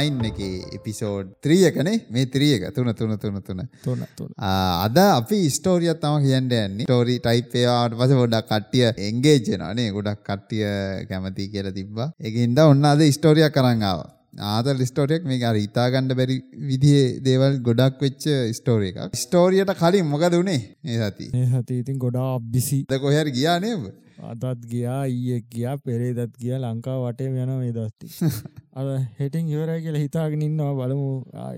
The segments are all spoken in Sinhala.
9 එකේ එපිසෝඩ් 3 එකනේ? මේ 3 එක. 3 3 3 3 තුන තුන. අද අපි ස්ටෝරියක් තම කියන්න යන්නේ. ස්ටෝරි ටයිප් ඒවාට පස්සේ පොඩ්ඩක් කට්ටිය එන්ගේජ් වෙනවා නේ ගොඩක් කට්ටිය කැමති කියලා තිබ්බා. ඒකින්ද ඔන්න අද ස්ටෝරියක් අරන් ආවා. ආතල් ස්ටෝරියක් මේක අර හිතාගන්න බැරි විදිහේ දේවල් ගොඩක් වෙච්ච ස්ටෝරිය එකක්. ස්ටෝරියට කලින් මොකද උනේ? මේ සති ඒ හති ඉතින් ගොඩා අබ්බිසි ද කොහරි ගියා නේද අදත් ගියා ඊයෙක් ගියා පෙරේදත් ගිය ලංකා වටේ යන මේ දස්ති අද හෙටින් ඉවරයි කියලා හිතාගෙන ඉන්නවා බලමු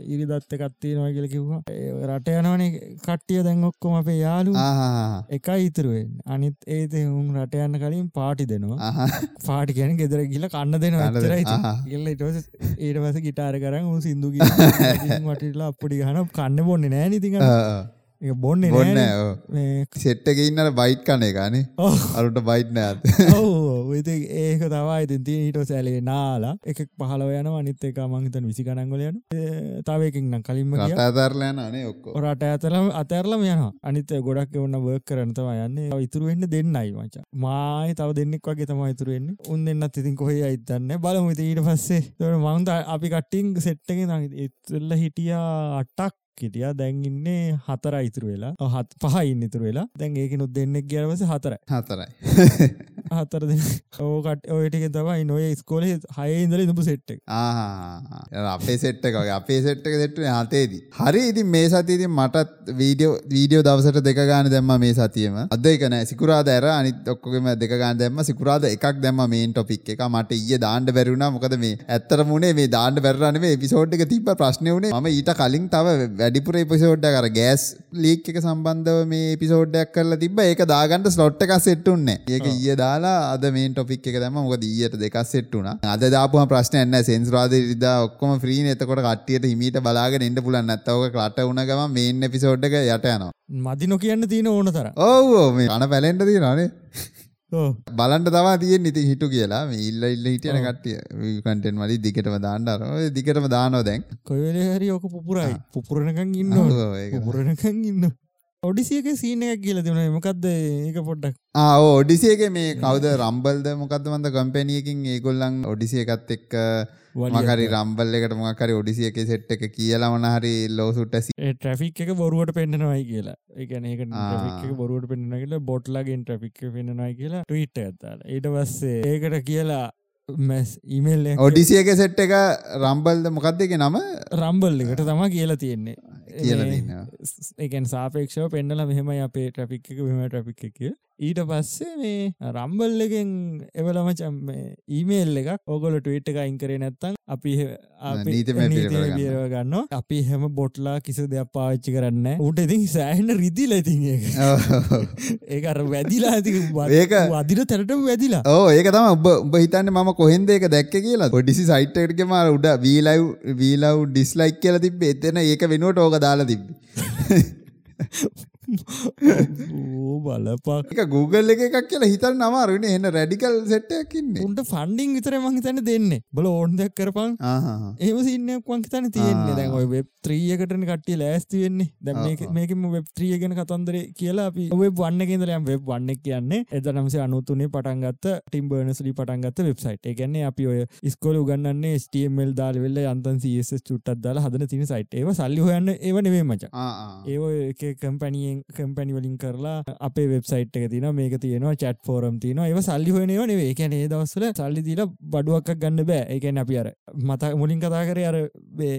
ඉරි දත්ත එකත්තියෙනවා කියල කිව්වා. රට යනවනේ කට්ටිය දැන් ඔක්කොම අපේ ආහා එකයි ඉතුරුවෙන් අනිත් ඒත උන් රට යන්න කලින් පාටි දෙනවා. පාටි ගැන ගෙදර ගිල කන්න දෙනවා ඇතරයි ආහා. ගල්ල ඉටස ඊට පස ගිටාර කරන්න උන් සිින්දු වටලා අපපුඩි ගහන කන්න බොන්න නෑ නිතික බොන්න බොන්න නෑ සෙට්ට එක ඉන්නට බයිට් කන එකනේ. අරුට බයිට් නෑත් ඒක තවා ඉතින් තිය ඊට සැලේ නාලා. එක පහලව යන අනිත් එක මංහිතන් විසි කනංගල යන තවයකින් නම් කලින්ම අතරලයන අනේ ඔක්කෝ රට ඇතරම අතරලම යන අනිත ගොඩක් ඔන්න වර්ක් කරන තම යන්න. ඉතුරුවෙන්න දෙන්නයි මචා. මායි තව දෙන්නෙක් වගේ තම ඉතුරුවෙන්න උන් දෙන්නත් ඉතින් කොහේ අයිතන්න බලමු ඉතින් ඊට පස්සේ. තොට මංද අපි කට්ටිං සෙට්ටක ඉතුල්ල හිටියා අටක් හිටියා දැන් ඉන්නේ හතර ඉතුරු වෙලා. හත් පහ ඉන්න ඉතුරු වෙලා. දැන් ඒකනුත් දෙන්නෙක් ගියවස හතරයි. හතරයි. හතර ඕකට ඔයටික තමයි නොය ස්කෝලේ හය ඉඳල ඉඳපු සෙට්ට අපේ සෙට්ක වගේ. අපේ සෙට්ක සෙට්ට හතේදී. හරි ඉතින් මේ සතිති මටත් වීඩියෝ වීඩියෝ දවසට දෙක ගාන දැම්ම මේ සතියම. අද එකන සිකුරාද ඇර අනිත් ඔක්කොම දෙක ගාන දැම්ම. සිකුරාද එකක් දැම්ම මේන් ටොපික් එක. මට ඊය දාන්න බැරිුණා මොකද මේ ඇත්තර මුණේ මේ දාන්න බැරන මේ පිසෝඩ් එක තිබ ප්‍රශ්න වනේ ම ඊට කලින් තව වැඩිපුර පිසෝඩ්ඩ කර ගෑස් ලීක් එක සම්බන්ධව මේ පිසෝඩ්ඩයක් කරලා තිබ ඒක දාගන්ට ස්ලොට් එක සෙට්ටුන්න ඒක ඊය දාලා අද මේ ටොපික් එක දම මොකද ඊයට දෙකක් සෙට්ටුන අද දාපුම ප්‍රශ්නයන්න සෙන්ස්රාද රිදා ඔක්කොම ්‍රීන එතකොට කටියට හිමීට බලාගෙන එන්න පුලන් නැත්තවක කට උන ගම මේන්න පිසෝඩ් එක යට යනවා. මදිනො කියන්න තියෙන ඕන තර ඔවෝ මේ අන පැලෙන්ට දී නේ. ඕ බලන්ට තවා තියෙන් ඉති හිටු කියලා. ඉල්ල ඉල්ල හිටියන කට්ටිය. කටෙන් මලි දිගටම දාන්නර දිගටම දානෝ දැන්. කොයලේ හරි ඕක පුපුරයි. පුපුරණකං ඉන්න. පුපුරණකං ඉන්න ඔඩිසියක සීන එකක් කියල තිබුණ මොකක්ද ඒක පොඩ්ඩක්? ආ ඔඩිසියගේ මේ කවද? රම්බල්ද මොකද වන්ද කම්පැනියකින් ඒගොල්ලන් ඔඩිසිය එකත් එක්ක මකරි රම්බල් එකට මොකරි ඔඩිසියක සෙට් එක කියලමන හරි ලෝසුට ට්‍රෆික් එක බොරුවට පෙන්න්නනවයි කියලා. එකන. ට්‍රෆික් බොරුවට පෙන්න්න කියලා බොට්ලගෙන් ට්‍රෆික් පෙන්න්නනයි කියලා ටීට ඇත්තාල ඊට පස්සේ ඒකට කියලා ඉමල් ඔඩිසියක සෙට් එක රම්බල්ද මොකක්ද එක නම? රම්බල් එකට තම කියලා තියෙන්නේ කියලා මේ තින්නවා එකන් සාපේක්ෂව පෙන්න්නල මෙහෙම අපේ ට්‍රපික් එක මෙම ට්‍රපික් එක ඊට පස්සේ මේ රම්බල් එකෙන් එවලම චම් ඊමේල් එකක් ඔගොල ටවිට් එක අයිංකරේ නැත්තං අපි පිළිවෙල ගන්න. අපි හැම බොට්ලා කිසි දෙයක් පාච්චි කරන්න උට ඉතින් සෑහන්න රිදිල ඉතින් ඒක. ඒකර වැදිලා ඇති ඒක- වදින තැනට වැදිලා. ඕ ඒක තම ඔබ උඹ හිතන්න ම කොහෙන්ද එක දැක්ක කියලා. පොඩිසි සයිට්ටක මාර උඩ වීලව් වීලව් ඩිස්ලයික් කියල තිබ එතන ඒක වෙනුවට ඕක දාලා තිබ්බ. ඕ බලපක්. එක Google එක එකක් කියලා හිතන්න අමාරුවනේ එන්න රැඩිකල් සෙට්ටයක් ඉන්නේ. උන්ට ෆන්ඩිං විතර මහිතන දෙන්න. බල ඕන් දෙයක් කරපන්. ඒම සින්නයක් වංකිතන තියෙන්නේ. දැන් ඔය වෙබ් ත්‍රියකටන කට්ටිය ලෑස්ති වෙන්නේ. දැ. මේකම වෙබ් ත්‍රිය ගෙන කතන්දර කියලා අපි ඔය වන්න කෙදරයම් වෙබ් වන්න කියන්නේ. එද නමසේ අනුතුනේ පටන්ගත්ත ටිම්බර්නස්ලි පටන්ගත්ත වෙබ්සයිට් එකන්නේ අපි ඔය ස්කොල උගන්නන්නේ ස්ටමල් දාල් වෙල්ල අන්තන් ස් චුට්ටත් දාලා හදන තින සයිට් ඒව සල්ලි හොයන්න ඒව නෙවේ මච. ඒ කම්පැනියෙන් කම්පැනි වලින් කරලා අපේ වෙබ්සයිට් එක තින මේක තියෙනවා චට් ෆෝරම් තින ඒව සල්ලි හොයනව නේ ඒකැන ඒ දවස්සල සල්ලි දීල බඩුවක් ගන්න බෑ. ඒකැන අපි අර මත මුලින් කතා කර අර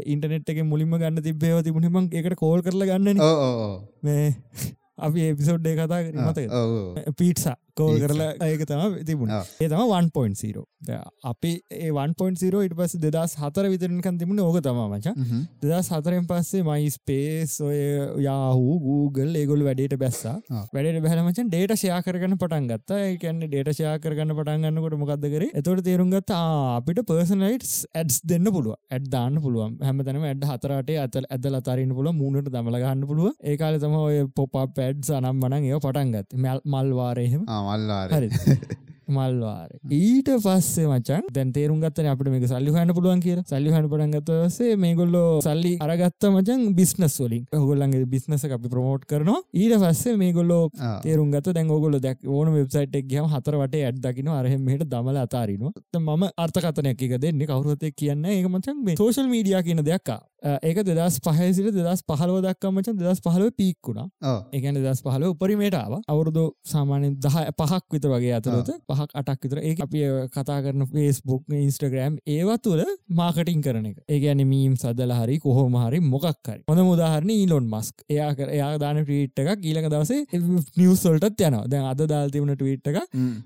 ඉන්ටනෙට් එක මුලින්ම ගන්න තිබේව තිබුණිම එකට කෝල් කරල ගන්න ඕ අපි එපිසෝඩ්ඩේ කතා කර ඔව්. පීටසා කෝල්. කරලා ඒක තම තිබුණ. ඒ තම 1.0 අපි ඒ 1.0 ඉට පස් දෙදස් හතර විතරනිකන් තිබුණ ඕක තම මචා. දෙදස් හතරෙන් පස්සේ මයි ස්පේස් ඔය යාහූ Google ඒගොල් වැඩට බැස්සා. වැඩට බැලමචන් ඩේට ෂයා කරගන්න පටන් ගත්තා. ඒකන්න ඩේට ෂයා කරගන්න පටන් ගන්නකොට මොකක්ද කර? එතොට තේරුම් ගත්ත ආ, අපිට පර්සනයිටස් ඇඩ්ස් දෙන්න පුළුව ඇඩ් දාන්න පුළුවන්. හැම තැනම ඇඩ් හතරට ඇතල් ඇදල අතරන්න පුළුව මූුණට දමල ගන්න පුළුව ඒකාල තම ඔය පොප පැඩ් අනම් වනන් ඒ පටන් ගත් මල් මල්වාරයහෙම. හරි. මල්වාර. ඊට පස්සේ මචන් දැන් තේරුම් ගත්තන අපට මේක සල්ලි හන්න පුළුවන් කිය සල්ලි හන්න පටන් ගත්තවසේ මේගොල්ලෝ සල්ලි අරගත්ත මචන් බිස්නස් වලින්. හොගොල්ලන්ගේ බිස්නස අපි ප්‍රමෝට් කරනවා. ඊට පස්සේ මේගොල්ලෝ ආ. තේරුම් ගත දැන් ඔගොල දැක් ඕන වෙබ්සයිට් එක් ගහම හතරට ඇඩ් දකින අරහෙමට දමල අතාරිනවා. මම අර්ථකතනයක් එක දෙන්නේ. කවරුවතය කියන්න ඒක මචන් මේ සෝශල් මීඩිය කියන දෙයක්කා ඒක දෙදස් පහසිට දෙදස් පහලව දක්කමචන් දෙදස් පහලව පීක්කුණා ඔව්. ඒකන දස් පහල උපරිමේටාව අවුරුදු සාමාන්‍ය දහ පහක් විතර වගේ අතරත පහක් අටක් විතර. ඒ අපි කතා කරන ෆේස්බුක් ඉන්ස්ටග්‍රම් ඒවා තුළ මාකටින් කරන එක. ඒගැන මීම් සදල හරි කොහොම හරි මොකක්කරි හොඳ මුදාහරණ ඊලොන් මස්ක් එයා කර එයා දාන ටීට් එකක් ඊලක දවසේ නිවසල්ටත් යනවා. දැන් අද දාල්තිවුණ ටීට් එක.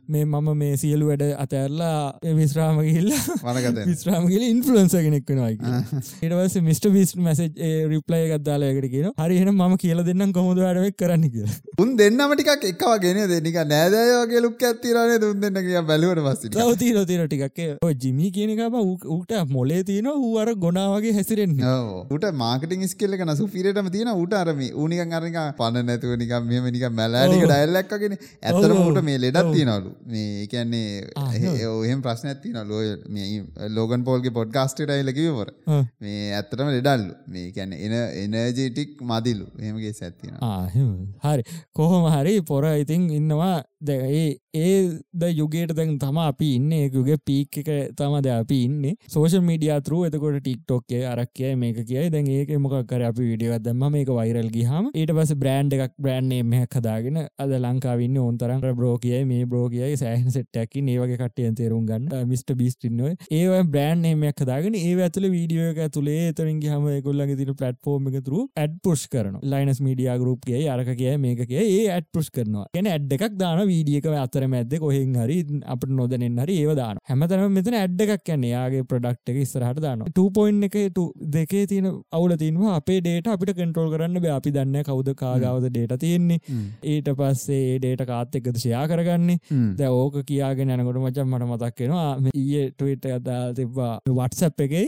මේ මම මේ සියලු වැඩ අතඇරලා විශ්‍රාම ගිල්ලා වනගතන. විශ්‍රාමගල ඉන්ෆලන්ස කෙනෙක් වෙනවා ඒටවස මිට බිස් මැසජ් රිප්ලය ගත්දාලයකට කියන හරිහෙන ම කියල දෙන්නම් කොමුද වැඩක් කරන්න කියලා? උන් දෙන්නම ටිකක් එකව ගෙන දෙනික නෑදයෝගේ ලුක් ඇත්තිරන දුන් දෙන්න කිය බැලුවට පස්ස තවතීර තීර ටිකක්. ජිමි කියනකම ඌට මොලේ තියෙන ඌවර ගොනාවගේ හැසිරෙන්නේ. ට මාකටින් ස්කෙල්ල නසු පිරටම තියෙන ඌට අරම úනික අරක පණ නැතුව නික මෙම නික මැලෑනික ඔව්. ඩැල්ලක්කගෙන ඇතර ඔව්. ඌට මේ ඔව්. තියනලු මේ එකන්නේ ඔහෙම ප්‍රශ්න ඇතින ලෝය මේ ලෝගන් පෝල්ගේ පොඩ්ගස්ට යිලකිවර ආ. මේ ඇත්තටම ලෙඩල්ලු මේ කැන්න එන එනජටික් මදිලු. එහෙමගේ සැත්තින ආහෙම හරි. කොහොම හරි පොර ඉතින් ඉන්නවා. දැ ඒ ඒද යුගේට දැන් තම අපි ඉන්න. ඒකුගේ පීක් එක තම ද අපි ඉන්න. සෝෂල් මීඩියතුරු එතකොට ටික්ටොක්කේ අරක්කය මේක කියයි. දැන් ඒක මොකක්කර අපි විඩියවත් දම මේක වයිරල් ගහම ඊට පස බ්‍රන්් එකක් බ්‍රන්්නේ මෙහ හදාගෙන අද ලංකාවන්න ඕන්තරන් බ්‍රෝ කියයි මේ බ්‍රෝ කියයි සෑහන සෙට්ටැකි ඒවගේ කටියන් තේරුම් ගන්න. මිට බිස්ටින්ව ඒ බ්‍රන්් නේමයක් හදාගෙන ඒ ඇතුල වීඩියෝ එක තුළේ එතරින් හම ගොල්ලගේ තින පලට්ෆෝර්ම් එක තුරු ඇඩ් පුෂ් කරන ලයිනස් මීඩිය ගරුප්ගේ අරක කිය මේක කිය ඒ ඇඩ් පුෂ් කරනවා. ගැන ඇඩ් එකක් දාන වීඩියක අතර මැද කොහෙන් හරි අපට නොදනෙන් හරි ඒව දාන හැමතනම මෙතන ඇඩ් එකක් කියන්නේ යාගේ ප්‍රඩක්් එක ඉස්සරහට දාන 2පොයින් එක දෙකේ තියෙන අවුල තිනවා අපේ ඩේට අපිට කන්ට්‍රෝල් කරන්න බෑ. අපි දන්න කවුද කාගාවද ඩේට තියෙන්නේ. ඊට පස්සේ ඒ ඩේට කාත් එකද ෂයා කරගන්නේ. ද ඕක කියාගෙන යනකොට මචන් මට මතක්කෙනවා ඊය ටවිට අදාල් තිබ්වා වටසප් එකයි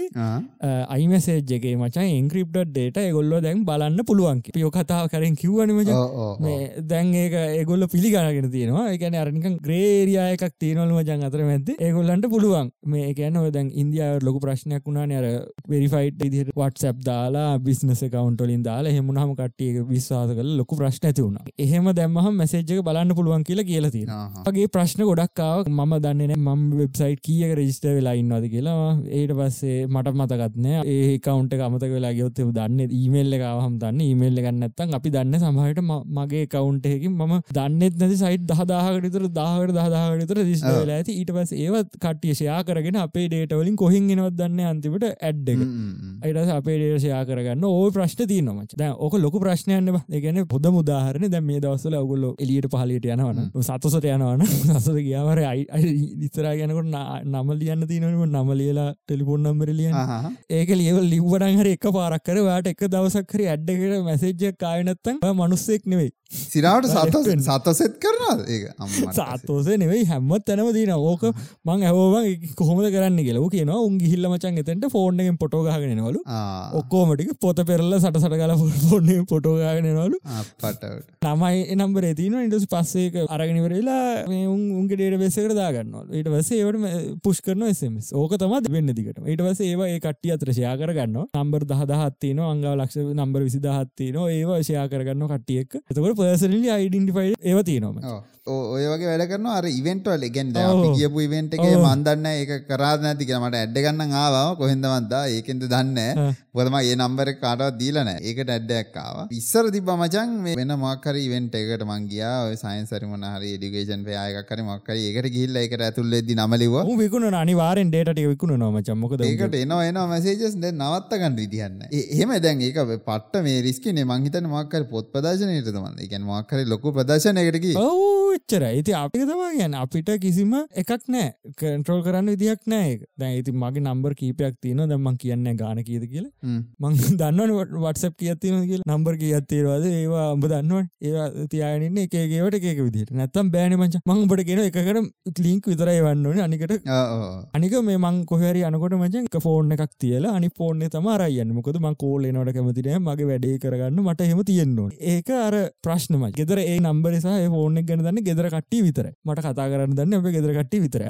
අයිමසේජ්ගේ මචන් ඉංක්‍රිප්ට ඩේට එගොල්ලො දැන් බලන්න පුළුවන් පියෝ කතාව කරෙන් කිව්වන මච. මේ දැන් ඒක ඒගොල්ල පිළිගනගෙන තියෙනවා. එකන අරනික ග්‍රේරියා එකක් තියනොල් මචන් අතර මැද ඒගොල්ලන්ට පුළුවන්. මේ ඔය දැන් ඉන්දියාව ලොක ප්‍රශ්නයක් වුණා අර වෙරිෆයිට් ඉදිහට වටසප් දාලා බිස්නස කවන්ටලින් දාලා හෙමුණහම කට්ටිය විශ්වාස කල ලොකු ප්‍රශ්න ඇති වුණ. එහෙම දැම්මහම මැසේජ්ක බලන්න පුළුවන් කියලා කියලා තියෙන ගේ ප්‍රශ්න ගොඩක්කාව මම දන්නන මම වෙබ්සයිට් කියක රජිස්ට වෙලා ඉන්නවාද කියලා. ඒට පස්සේ මට මතකත්නෑ ඒ කවන්ට අමතක වෙලා ගයොත් දන්න ඊමේල්ල එකවහම දන්න ඊමේල්ල ගන්නත්තන් අපි දන්න සමහට මගේ කවුන්ටයකින් මම දන්නෙත් නැති සයිට් දහදාහකටතර දාහට දහදාහටතර රිස්ට වෙලා ඇති. ඊට පස් ඒවත් කට්ටිය ෂයා කරගෙන අපේ ඩේටවලින් කොහින් ගෙනවත් දන්න අන්තිමට ඇඩ් එක. අයිට අපේ ඩේෂයා කරගන්න ඕ ප්‍රශ්න තියනමච දැ ඕක ලොක ප්‍රශ්නයන්න ඒගැන පොද මුදාහරන දැ මේ දවසල ඔගුල්ල එලියට පහලට යනවන සතුසට යනවන සසද ගියාවර ඉස්සරා ගැනකොට නම ලියන්න තියනම නම ලියලා ටෙලිපොන් නම්බර ලියන ඒක ලියවල් ලිව්වඩන් හරි එක පාරක් කර වාට එක දවසක් හරි ඇඩ්ඩකට මැසේජ්ජ කායනත්තන් මනුස්සෙක් නෙවෙයි. සිරාවට සත සතසෙත් කරනවා ඒ සාතෝසේ නෙවෙයි හැම්මත් තැනම දීන ඕක මං ඇහෝවන් කොහොමද කරන්න කියලා. කියනවා උන් ගිහිල්ල මචන් එතැන්ට ෆෝර්න්ගෙන් පොටෝගහගෙනවලු ඔක්කෝමටික පොත පෙරල්ල සට සට කල ෆෝර්න පොටෝගාගෙනවලු පට තමයි එනම්බර තින ඉටස් පස්සේක අරගෙනවරලා උන්ගේ ඩේට බෙසකට දාගන්නවා. ඊට වස ඒවට පුෂ් කරන එසමස් ඕක තමත් වෙන්න දිකට ඊට වස ඒවා ඒ කට්ටිය අත්‍රශයා කරගන්න නම්බර් දහදහත්තින අංගව ලක්ෂ නම්බර විසිදහත්තින ඒවා ශයා කරගන්න කට්ටියෙක් එතකට පර්සනලි අයිඩන්ටිෆයි ඒව තියනොම ඔය වගේ වැඩ කරන අර ඉවෙන්ටවල් ගෙන්. කියපු ඉවෙන්ට එක. මන්දන්න ඒක කරාද නැති කියලා මට ඇඩ්ඩ ගන්න ආවාව කොහෙන්දමන්දා ඒකෙන්ද දන්න. පොතම ඒ නම්බර කාටවත් දීලනෑ ඒකට ඇඩ්ඩක්කාව ඉස්සර තිබ මචන් මේ වෙන මක්කර ඉවෙන්ට එකට මංගයා සයින්සරිමන හරි ඩිගේෂන් පයායකර මක්කර ඒකට ගිල්ල එකට ඇතුල්ලෙදි නමලිව විකුණ අනිවාරෙන් ඩේට විකුණ නොම චම්මකද ඒකට එනවා එනවා මැසේජස් දැ නවත්තගන්න විදිහන්න එහෙම දැන් ඒක පට්ට මේ රිස්කිනේ මංහිතන මක්කර පොත් ප්‍රදශනයට තමන් එකන් මක්කර ලොකු ප්‍රදශනයකටකි ඔච්චර ඉති අපික තම ගැන අපිට කිසිම එකක් නෑ කන්ට්‍රෝල් කරන්න විදිහක් නෑ දැ ඉති මගේ නම්බර් කීපයක් තියන දම්මන් කියන්න ගාන කියද කියලා. මං දන්නවන වටසප් කියත්තින කිය නම්බර් කියත්තේරවාද ඒවා අඹ දන්නවන්. ඒවා තියනන්න එකගේවට එකක විදිට නැත්තම් බෑන මච මං බට කියෙන එකට ලිංක් විතරයි වන්නන අනිකට අනික මේ මං කොහරි අනකොට මචන් ෆෝර්න එකක් තියලා අනි ෆෝර්න තම රයන්න මොකද මං කෝල නට කැමතින මගේ වැඩේ කරගන්න මට හෙම තියෙන්නවා ඒක අර ප්‍රශ්නම ගෙදර ඒ නම්බරසා ෆෝර්න ගැන දන්න ගෙදර කට්ටි විතර මට කතා කරන්න දන්න අප ගෙදර කට්ටි විතර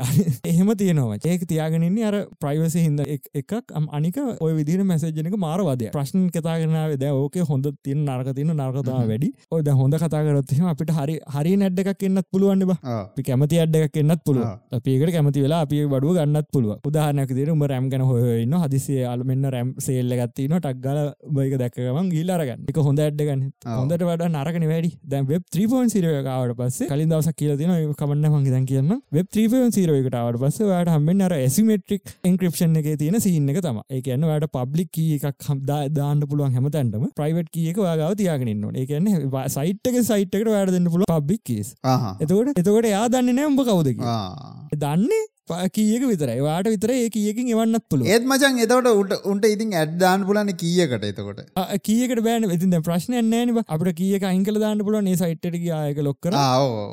එහෙම තියෙනවා. ඒක තියාගෙනන්නේ අර ප්‍රයිවසි හිද එකක්. අනික ඔය විදිර මැසේජනක මාරවාදය ප්‍රශ්න කතාගෙනාව ද ඕක හොඳ තින නර්ක තින නර්කතම වැඩි. ඔය හොඳ කතාකරත්ම අපිට හරි හරි නැඩ් එකක් එන්නත් පුළුවන්න බ. ආ. අපි කැමති අඩ්ඩ එකක් එන්නත් පුළුව. අපිකට කැමති වෙලා අපි බඩුව ගන්නත් පුළුව උදාහනක දිර උම රැම් ගැන හොයන්න හදිසිේ අලමෙන්න්න රැම් සේල්ල ගත්තින ටක්ගල බයික දැක්කම ගිල්ලරගන්න එක හොඳ ඇඩ්ඩගන්න ආ. හොඳට වඩ නරකන වැඩි. දැ වෙබ් 3පන් සිරකාවට පස්සේ කලින් දවසක් කියල තින කමන්න මගේ දැන් කියන්න වෙබ් 3පන් සිරකටාවට පස්ස වට හම්බෙන් අර ඇසිමෙට්‍රික් ඉන්ක්‍රපෂන් එක තියෙන සින්න එක තම ඒ කියන්න වට පබ්ලික් කිය එකක් හම්දා දාන්න පුළුවන් හැමතැන්ටම ප්‍රයිවට් කියක වාගාව තියාගෙනන්න ඒ කියන්න සයිට්ක සයිට්කට වැඩ දෙන්න පුළ පබ්ලික් ආහා. එතකොට එතකොට යා දන්න නෑ උඹ කවුදක. දන්නේ කීයක විතරයි. වාට විතර ඒ කියකින් එවන්නත් පුළුව ඒත් මචන් එතවට උට උන්ට ඉතින් ඇඩ්දාන් පුලන කියකට එතකොට? කියකට බෑන. ඉතින් ප්‍රශ්න නෑන අපට කිය අයිංකල දාන්න පුල ඒ සයිට්ට ආයක ලොක්කර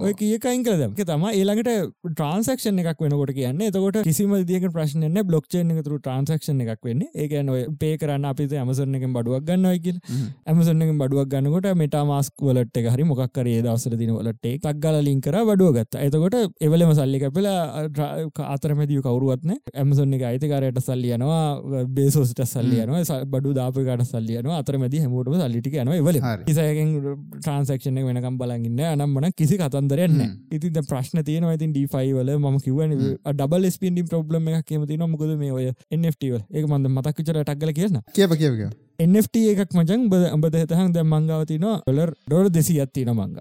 ඔය කියක අයිංකල දම තම ඒළඟට ට්‍රන්සක්ෂන් එකක් වෙනකොට කියන්න. එතකොට කිසිම දියක ප්‍රශ්නය බ්ලොක්්චන එකතුර ට්‍රන්සක්ෂන් එකක් වෙන්න. ඒකන ඔය පේ කරන්න අපි ඇමසරන එක බඩුවක් ගන්නවයි කියල. ඇමසන එක බඩුවක් ගන්නකොට මෙට මාස්ක් වලට හරි මොක්කරේ දවසර දින වලට තක්ගල ලින්කර බඩුව ගත්ත. එතකොට එවලම සල්ලි කපලා අතරමැදිය කවරුවත්න ඇමසොන් එක අයිතිකාරයට සල්ලියනවා බේසෝස්ට සල්ලියනවා බඩු දාපකට සල්ලියනවා අතරමැදි හැමෝටම සල්ලිටි යන එවල හරි. ඉසයකෙන් ට්‍රන්සක්ෂන වෙනකම් බලගන්න අනම්මන කිසි කතන්දරයන්න ඉතින් ප්‍රශ්න තියෙන ඉතින් ඩිෆයි වල ම කිවන ඩබල් ස්පින්ඩි ප්‍රබ්ලම එකක් කියමති නොමකද මේ ඔය එන්FTවල ඒක මන්ද මතක්විචර ටක්ගල කියන්න කියප කියව. NFT එකක් මචන් බ අඹද හතහන් දැ මංගාවතින ොලර් ඩොර දෙසි අත්තින මංග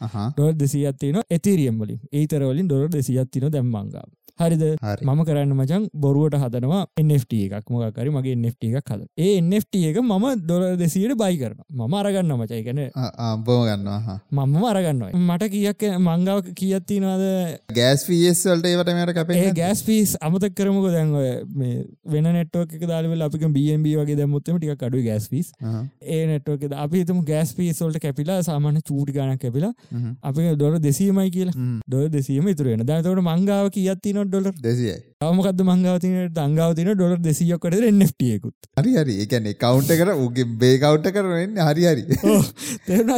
අහා. ඩොර් දෙසි අත්තින එතරියම් වලින්. ඒතරවලින් ඩොර දෙසි අත්තින දැම්මංගාව හරිද? හරි. මම කරන්න මචන් බොරුවට හදනවා NFT එකක්. මොකරි මගේ NFT එකක් හද ඒ NFT එක මම දොර දෙසියට බයි කරන මම අරගන්න මචයි ගැන බෝ ගන්නවා. මම අරගන්නවා. මට කියක් මංගාව කියත්තිනවාද ගෑස් ෆියස්වල්ට ඒවට මේට ඒ ගෑස් පිස් අමතක් කරමක. දැන්ව වෙන නෙට්වක් එක දාලවල අපික බNB වගේ දැමුත්තම ටික කඩු ගෑස් පිස් ඒ නෙට්වක අපිතම ගෑස් පිසෝල්ට කැපිලා සාමාන්‍ය චූටි ගන කැපිලා අපි දොර දෙසීමයි කියලා. දොර දෙසීම ඉතුරෙන දතවට මංගාව කියත්තින ඩොලර් දෙසියයි අවමකද මංගාවතිනට අංගාවතින ඩොලර් දෙසියක්කට එන්නටියකුත් හරි හරි. එකන කවුන්ට කර උගේ බේ කවුට්ට කරන්න හරි හරි. තෙරුණ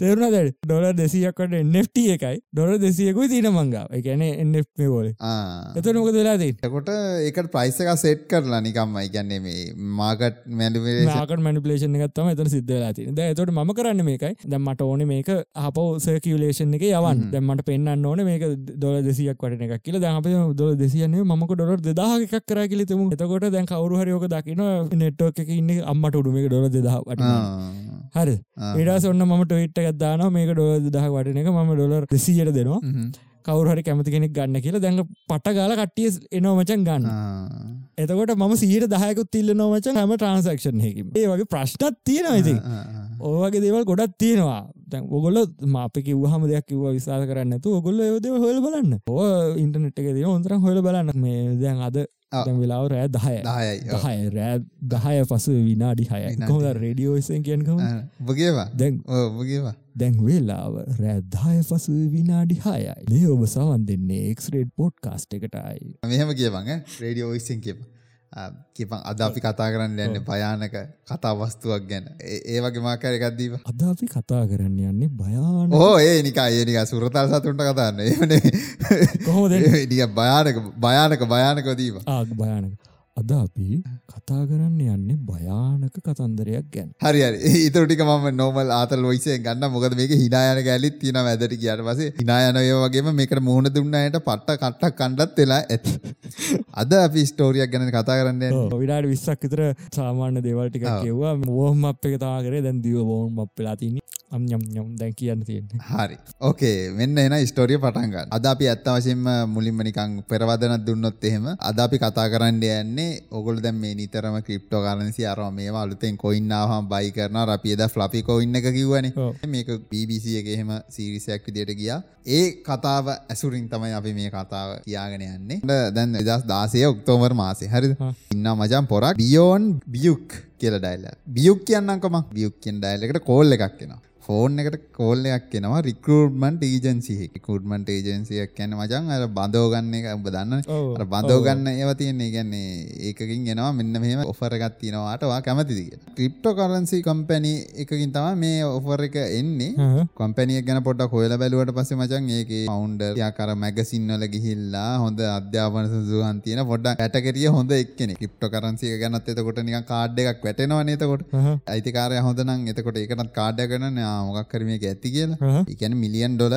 තෙරුණ දැඩ ඩොලර් දෙසියක්කට එන්නට එකයි. ඩොර දෙසියකුයි තින මංගාව. එකන එන්න බෝල එත නොක වෙලාදී එකොට ඒකට ප්‍රයිසක සෙට් කරලා නිකම්මයි ගැන්නේ මේ මාකට් මැඩිවේ මාකට මනිපලේෂන් එකත්තම එතන සිද්ධලා ති ද එතට ම කරන්න මේකයි. දැම්මට ඕන මේක අප සර්කියලේෂන් එක යවන් දැම්මට පෙන්න්න ඕන මේක දොල දෙසියක් වට එකක් කියල. දැ අප දොල දෙසියන්නේ මක ඩොර දෙදා එකක් කර කිලිතම එතකොට දැන් කවරු හරිෝක දකින නෙට්ටෝක එක ඉන්න අම්මට උඩු මේක ඩොල දෙදහට හරි. ඒඩස් ඔන්න මට ට්ට ගත්දාන මේක ඩොල දහ වටන එක. ම ඩොලර් දෙසියට දෙනවා. කවුහරි කැමති කෙනෙක් ගන්න කියලා දැඟ පට ගාල කට්ටිය එනවා මචන් ගන්න. එතකොට ම සීට දහයකුත් තිල්ල නොමචන් හම ට්‍රන්සක්ෂන් හැකිම ඒ වගේ ප්‍රශ්නත් තියෙනවා ඉතින් ඕවගේ දේවල් ගොඩත් තියෙනවා. දැන් ඔගොල්ල මාපක වහම දෙයක් කිව විශාස කරන්න තු ඔගොල්ල යෝද හොල් බලන්න. ඕ ඉන්ටනෙට් එක දී ඔොන්තර හොල බලන්න. මේ දැන් අද වෙලාව රෑ දහය. දහය රෑ දහය පසු විනාඩි හය. කොහද රඩියෝසන් කියනකම බගේවා දැන් බගේවා දැන් වෙලාව රෑදාය පසු විනාඩි හයයි. මේ ඔබ සවන් දෙන්නේ එක්ස්රේඩ් පොඩ් කාස්ට එකටයි මෙහම කියවங்க රේඩියෝ ඉසින් කියප කිපන් අද අපි කතා කරන්න යන්න භයානක කතා වස්තුවක් ගැන. ඒ- ඒ වගේ මාකර එකක්දීව අද අපි කතා කරන්න යන්නේ භයාන ඕ ඒ නිකා ඒනික සුරතල් සතුන්ට කතාන්න ඒනේ කොහොමද? නික භයානක භයානක භයානකදීව භයානක අද අපි කතා කරන්න යන්නේ භයානක කතන්දරයක් ගැන. හරි ඉතුරටික ම නොමල් ආතල් ලොයිසේ ගන්න මොකද මේක හිනායන ගැලිත් තින ඇදට කියට පසේ හිනායනය වගේම මේකට මුහුණ දුන්නයට පට්ට කට්ටක් කණ්ඩත් වෙලා ඇති. අද අපි ස්ටෝරියක් ගැන කතා කරන්න. විඩාට විස්සක් විතර සාමාන්‍ය දේවල්ටික. කිව්වා මෝහම අප එක තාකරේ දැන් දිව බෝන් අප වෙලා තින්නේ අම් යම් දැන් කියන්න තියෙන්නේ. හරි. ඕකේ මෙන්න එන ස්ටෝරිය පටන්ගන්න අද අපි ඇත්ත වශයෙන්ම මුලින්ම නිකං පෙරවදනත් දුන්නොත් එහෙම අද අපි කතා කරන්න යන්නේ ඔගොල් දැම් මේ නිතරම ක්‍රිප්ටෝ කාරන්සි අරම මේ අලුතෙන් කොයින්නාවහම බයි කරන අපියද ෆ්ලපි කොයින්න එක කිව්වන. ඔව්. මේක BBC එක එහෙම සීරිසයක් විදියට ගියා. ඒ කතාව ඇසුරින් තමයි අපි මේ කතාව කියාගෙන යන්නේ. දැන් දස් දාසය ඔක්තෝමර් මාසේ හරි. ඉන්න මජන් පොරක්. බියෝන් බියුක් කියල ඩයිල බියුක් කියන්නකම බියුක් කියෙන් ඩයිලකට කෝල් එකක් කියෙන ෆෝන් එකට කෝල්ලයක් කෙනවා රිකරූට්මන්ට ඒජන්සි කුටමන්ට ඒජන්සියක් කියන්න මචන් අර බඳෝගන්න එක උඹ දන්න බඳෝගන්න ඒව තියන්නේ ගැන්නේ ඒකින් එනවා මෙන්න මෙහම ඔෆරගත් තිනවාටවා කැමතිදි ක්‍රිප්ටෝ කරන්සි කම්පැනි එකකින් තම මේ ඔෆර එක එන්නේ. කොම්පැනිය ගැන පොට කොයල බැලුවට පස මචන් ඒක අවුන්ඩ යාකර මැගසින්නල ගිහිල්ලා හොඳ අධ්‍යාපන සුහන් තියන පොඩ්ඩ ඇටකරිය හොඳ එක්කෙන ක්‍රිප්ට කරන්සිය ගැනත් එතකොට නික කාඩ් එකක් වැටෙනවා නතකොට. අයිතිකාරය හොඳනම් එතකොට ඒකටත් කාඩ්ය කරන මොකක් කරමක ඇති කියලා. එකන මිලියන් ඩොල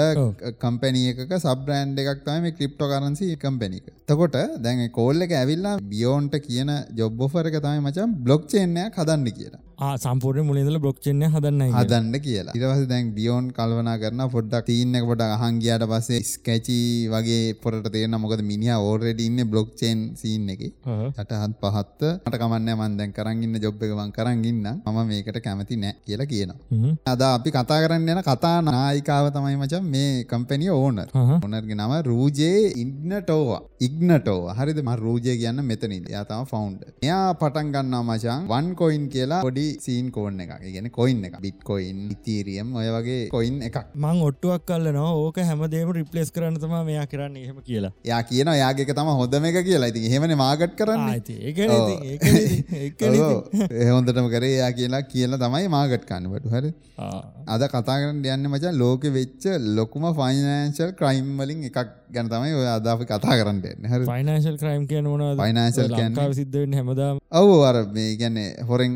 කම්පැනියක සබ්‍රන්් එකක් තම ක්‍රිප්ටෝ කරන්සි කම්පැනික තකොට දැන් කෝල්ල එක ඇවිල්ලා බියෝන්ට කියන ජොබ්බොෆරක තමයි මචන් බ්ලොග් චේනයක් හදන්න කියලා ආ සම්පූර්ණ මුලින්දල බ්ලොක්්චෙන්ය හදන්න හදන්න කියලා. ඉරවස දැන් බියෝන් කල්වනා කරන පොඩ්ඩක් තිීන්න පොඩ අහන්ගයාට පස්සේ ස්කැචි වගේ පොට තේරන මොකද මිනිහ ඕරෙඩ ඉන්න බ්ලොග් චේන් සීන් එක. යටහත් පහත්ත මට කමන්න මන්දැන් කරගන්න ජොබ් එකවන් කරගන්න මම මේකට කැමති නෑ කියලා කියනවා. අද අපි කතා කරන්න යන කතා නායිකාව තමයි මචන් මේ කම්පැනිය ඕනර් ඕනර්ගේ නම රූජයේ ඉන්නටෝවා ඉක්නටෝ හරිද? ම රූජය කියන්න මෙතනින් යාතම ෆවන්් එයා පටන් ගන්නවා මචන් වන් කොයින් කියලා පොඩි සීන් කෝන් එක ගෙන කොයින් එක බිට් කොයින් ඉතීරියම් ඔය වගේ කොයින් එකක්? මං ඔට්ටුවක් කල්ලනවා ඕක හැමදේම රිපලස් කරන්න තම මෙයා කරන්න. එහෙම කියලා. යා කියන යාගේ තම හොඳම එක කියලා. ඉතින් එහෙමන මාගට් කරන්න. එහොඳටම කරේ. යා කියලා කියලා තමයි මාගට් කන්නට හරි? අද කතා කරන්න යන්න මචන් ලෝක වෙච්ච ලොකුම ෆයිනන්ශල් ක්‍රයිම් වලින් එකක් ගැන තමයි ඔය අදාපි කතා කරන්න හරි ෆයිනන්ශල් ක්‍රයිම් කියන මොන කියන්නේ- ලංකාව සිද්ධවෙන්න හැමදාම. ඔව් අර මේ ගැන්නේ හොරෙන්.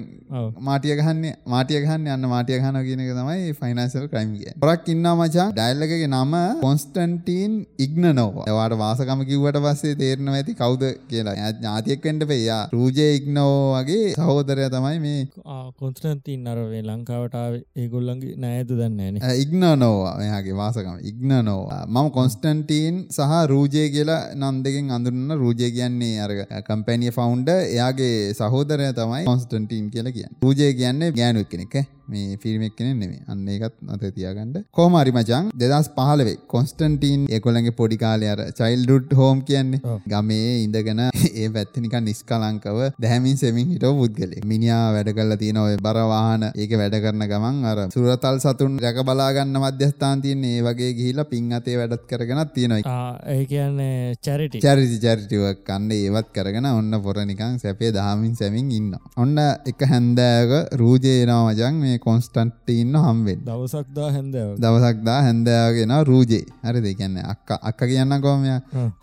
මාටිය ගහන්න මාටිය ගහන්න යන්න මාටිය ගහන කියන එක තමයි ෆයිනන්ශල් ක්‍රයිම් කිය පොරක් ඉන්නා මචන් ඩයිල්ලගේ නම කොන්ස්ටන්ටීන් ඉග්න නෝවා එවාට වාසකම කිව්වට පස්සේ තේරනවා ඇති කවුද කියලා. ඥාතියෙක් වෙන්න පෙයා රූජය ඉක්නෝ වගේ සහෝදරය තමයි මේ කොන්ත්‍රන්තින් අරවේ ලංකාවටාව ඒගොල්ලන්ගේ නෑද දන්න න ඉග්න නෝවා එයාගේ වාසකම ඉග්න නෝවා මම කොන්ස්ටන්ටීන් සහ රූජය කියලා නම් දෙකින් අඳුරන්න රූජය කියන්නේ අර කම්පැනිය ෆවුන්ඩ එයාගේ සහෝදරය තමයි කොන්ස්ටන්ටීන් කියලා කියන්න රූජය කියන්නේ ගෑනුවක් කෙනෙක් ඈ. මේ ෆිල්මක් කෙනෙ නෙමේ අන්න ඒකත් අත තියාගන්නඩ කෝමරි මචන් දෙදස් පහලවේ කොන්ස්ටන්ටීන් ඒකොළගේ පොඩි කාලය අර චයිල්ඩුඩ් හෝම් කියන්නේ. ගමේ ඉඳගෙන ඒ පැත්තනික නිස්කලංකව දැහැමින් සෙමින් හිට පුද්ගලේ මිනිා වැඩ කල්ල තියෙන ඔය බරවාහන ඒක වැඩ කරන ගමන් අර සුරතල් සතුන් රැක බලාගන්න මධ්‍යස්ථාන් තියන්නේ ඒ වගේ ගිහිලා පින් අතේ වැඩත් කරගෙනත් තියෙනවා. ඒ කියන්නේ චැරිටි චරිසි චරිටිවක් කන්න ඒවත් කරගෙන ඔන්න පොරනිකං සැපේ දහමින් සැමින් ඉන්න ඔන්න එක හැන්දෑක රූජයනවා මජන් මේ කොන්ස්ටන්ටීන්න හම්වෙන් දවසක් දා හැන්දව. දවසක්දා හැන්දෑගෙන රූජේ. හරි දෙකන්න අක්ක. අක්ක කියන්න කොමය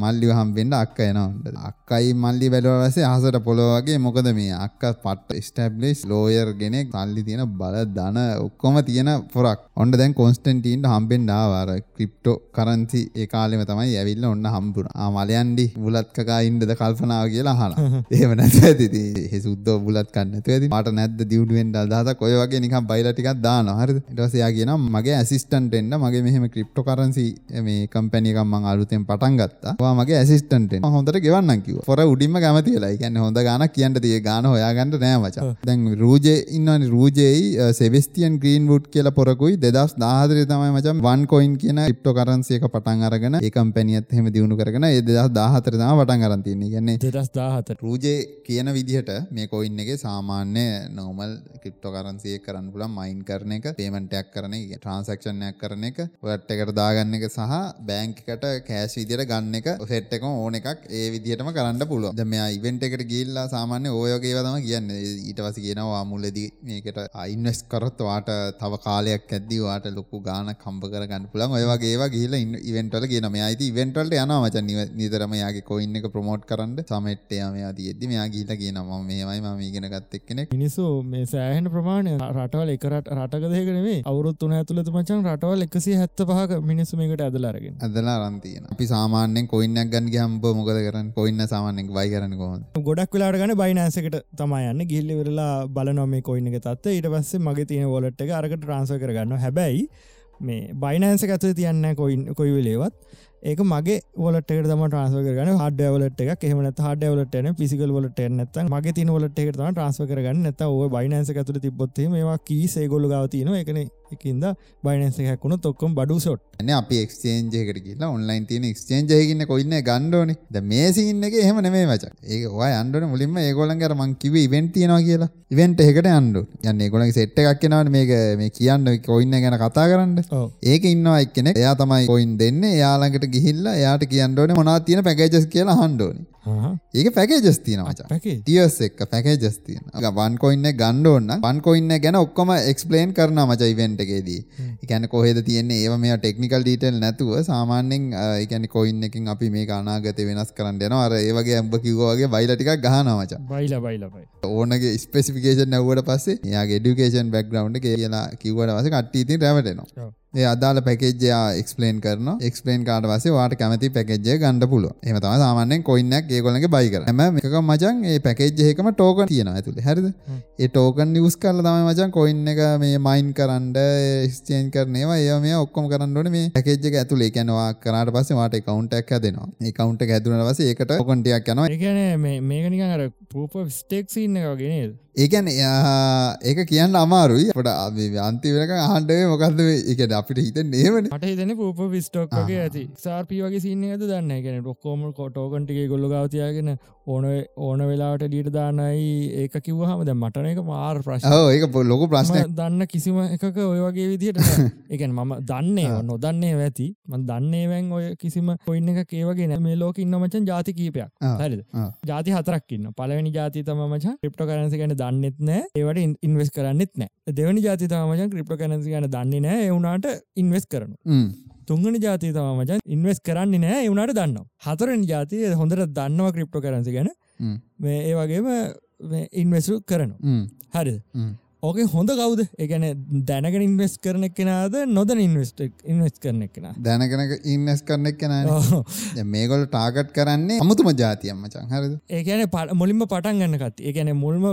මල්ලිව හම්බෙන්ට අක්ක එනවට අක්කයි මල්ලි බැලවසේ අහසට පොළොවගේ මොකද මේ? අක්ක පට්ට ස්ටබ්ලිස් ලෝයර් ගෙනෙක් සල්ලි තියෙන බල දන ඔක්කොම තියෙන පොරක්. ඔන්න දැන් කොන්ස්ටන්ටීන්ට හම්බෙන් ඩාවාර ක්‍රිප්ටෝ කරන්සි ඒකාලෙම තමයි ඇවිල්ල ඔන්න හම්බුණ. මලයන්ඩි බුලත්කකා ඉන්ඩද කල්පනාව කියලා හන ඒම නැත ඇති. හෙ සුද්ද බුලත් කන්න ඇති. මට නැද්ද දියුඩුවෙන්ට අදහත කොය වගේ නිකම් බයිලටිකක් දාන හරි ඉටසයා කියන මගේ ඇසිස්ටන්ට එන්න. මගේ මෙහෙම ක්‍රිප්ටෝ කරන්සි මේ කම්පැනිකම්ම අලුතෙන් පටන් ගත්තා. මගේ ඇසිස්ටන්ට හොඳට ගෙවන්න කිව පොර උඩින්ම කැමති වෙලා. ගැන්න හොඳ ගාන කියන්න තිය. ගාන හොයාගන්නට නෑමච දැන් රූජය ඉන්නවනි. රූජයයි සෙවිස්ටියන් ග්‍රීන් වුඩ් කියල පොරකුයි. දෙදස් දාහදරය තමයි මචන් වන් කොයින් කියන ක්‍රිප්ටෝ කරන්සියක පටන් අරගෙන ඒ කම්පැනියත් හෙම දියුණු කරගෙන ඒ දෙදස් දාහතර තම පටන් අරන්තින්නේ ගැන්නේ දෙදස් දාහතට රූජය කියන විදිහට මේ කොයින් එක සාමාන්‍ය නෝමල් ක්‍රිප්ටෝ කරන්සිය කරන්න පුලන් මයින් කරන එක පේමටයක් කරන එක ට්‍රන්සක්ෂණයක් කරන එක. ඔට එකට දාගන්න එක සහ බෑංකට කෑස් විදියට ගන්න එක සෙට් එක ඕන එකක් ඒ විදිහටම කරන්න පුළුව ද මේ ඉවෙන්ට එකට ගිල්ලා සාමාන්‍ය ඕයෝගේ තම කියන්න. ඊට පස කියනවා මුලදී මේකට අයින්වස් කරත් වාට තව කාලයක් ඇද්දී වාට ලොකු ගාන කම්ප කර ගන්න පුළන් ඔය වගේ ගේල ඉවෙන්ටල කියන මේ අයිති ඉවෙන්ටල්ට යන මචන්. නිතරම යාගේ කොයින්න එක ප්‍රමෝට් කරන්න. සමට්ටය මෙයා තියද්දි මෙයා ගීල කියනවා මේමයි ම ඉගෙන ගත්තක් කෙනෙක් මිනිස්සු මේ සෑහෙන ප්‍රමාණය රටවල් එකරට රටකදයකනේ අවුරුත් තුන ඇතුළත මචන් රටවල් එකසි හැත්ත පහක මිනිස්සු මේකට ඇදලාරගෙන ඇදලා රන්තියන අපි සාමාන්‍යෙන් කොයින්නක් ගන්න හම්බ මොකද කරන්න? කොයින්න සාමාන්‍යෙක් වයි කරන කොහොද ගොඩක් වෙලාට ගන බයිනෑසකට තමයි යන්න. ගිල්ලි වෙරලා බලනොම කොයින්න තත්ත ඊට පස්සේ මගේ තියෙන වොලට් එක අරකට ට්‍රන්ස කරගන්න හැබැයි මේ බයිනෑන්ස ඇත තියන්න කොයින් කොයි වෙලේවත් ඒක මගේ වලට තම ට්‍රන්ස්ව කරගන හඩ වලට එක කෙමනත් හඩ වලටන පිසිකල් වලට නැත මගේ තින වලට එක තම ට්‍රන්ස්ව කරගන්න. නැත ඔය බයිනන්ස ඇතුර තිබොත්තේ මේවා කී සේගොල්ල ගවතින එකන එකින්ද බයිනන්ස හැකුණු තොක්කොම් බඩු සොට්. න අපි එක්ස්චේන්ජයකට කියලා ඔන්ලයින් තියෙන එක්ස්චේන්ජයකින්න කොයින්න ගණ්ඩෝන ද මේ සින්න එක එහෙම නෙමේ වච ඒ අන්ඩන මුලින්ම ඒගොලන්ගර මං කිව ඉවෙන්ට තියෙනවා කියලා. ඉවෙන්ට එකට අන්ඩු යන්න ගොලන් සෙට්ට එකක් කෙනවට මේක මේ කියන්න කොයින්න ගැන කතා කරන්න. ඒක ඉන්නවා එක්කෙනෙ එයා තමයි කොයින් දෙන්න. යාළඟට ගිහිල්ලා එයාට කියන්නඩෝන මොනා තියෙන පැකේජස් කියලා හන්ඩෝනි ඒක පැකේජස් තියනවා ටියස් එක් පැකේජස් තියන වන්කොයින්න ගණ්ඩෝන්න වන්කොයින්න ගැන ඔක්කොම එක්ස්පලේන් කරන මච ඉවෙන්ට්ගේදී එකැන කොහෙද තියන්නේ? ඒ මේ ටෙක්නිකල් ඩීටල් නැතුව සාමාන්‍යෙන් එකැන කොයින්න එකින් අපි මේ අනාගත වෙනස් කරන්න යන අර ඒවගේ ඇම්බ කිව්වාගේ බයිලටික් ගහනමච බයිල බයිලබයි ඕනගේ ස්පෙසිිකේෂන් නැවට පස්සේ යාගේ ඩිකේෂන් බැක්ග්‍රවන්් කියලා කිවට වස කට්ටීති රැවටනවා ඒ අදාල පැකේජයා එක්ස්පලේන් කරන එක්ස්පලේන් කාට වසේ වාට කැමති පැකේජය ගණඩ පුල එම තම සාමාන්‍යෙන් කොයින්නක් ඒගොලගේ බයි කර ම එක මචන් ඒ පැකේජ්යකම ටෝක තියෙන ඇතුළේ හරිද? ඒ ටෝකන් නිවස් කරල තම මචන් කොයින්න එක මේ මයින් කරන්ඩ ස්චේන් කරනවා ඒ මේ ඔක්කොම කරන්නට මේ පැකේජ්ක ඇතුළේ කැනවා කරට පස්සේ වාට කවුන්ටක් දෙනවා ඒ කවුන්ට හැදුන වස ඒකට කොන්ටයක් යනවා. ඒගැන මේකනික අර පූප ස්ටේක් ඉන්න වගෙනද ඒකැන ඒක කියන්න අමාරුයි. අපට අන්තිවරක ආණ්ඩේ මොකක්ද එකට අපිට හිත නේමන ට හිතන පූප විස්ටෝක්ගේ ඇති. සාර්පී වගේ සින්න ඇද දන්න ගැන ොක්කෝම කොටෝකන්ටිගේ ගොල්ල ගවතියාගෙන ඕන ඕන වෙලාට ඩීට දානයි ඒක කිව්හම ද මටන එක මාර් ප්‍රශ් ඒක ලොක ප්‍රශ්න දන්න කිසිම එකක ඔය වගේ විදිහට එකන් මම දන්නේ නොදන්නේ ඇති. ම දන්නේ වැන් ඔය කිසිම පොයින්න එක ඒවගෙන මේ ලෝක ඉන්න මචන් ජාති කීපයක්. හරිද? ජාති හතරක්කින්න පලවෙනි ජාති තම මච ක්‍රිප්ට කරන්සි ගැන දන්නෙත් නෑ. ඒවට ඉන්වස් කරන්නෙත් නෑ. දෙවනි ජාති තමචන් ක්‍රිප්ට කරන්සි ගැන දන්නේ නෑ. එවුනාට ඉන්වස් කරනු තුංගනි ජාතිය තම මචන් ඉන්වස් කරන්නේ නෑ එවුණට දන්නවා. හතරෙන් ජාතිය හොඳට දන්නවා ක්‍රිප්ටෝ කරන්සි ගැන මේ ඒ වගේම ඉන්වසු කරනු හරි ඕක හොඳ කවුද? එකන දැනගෙන ඉන්වස් කරන කෙනද නොදන ඉන්වස්ට ඉන්වස් කරන කෙන දැනගෙන ඉන්නස් කරන කෙන මේගොල ටාගට් කරන්නේ අමුතුම ජාතියම්ම චංහරද ඒකන මුලින්ම පටන් ගන්නකත් ඒකන මුල්ම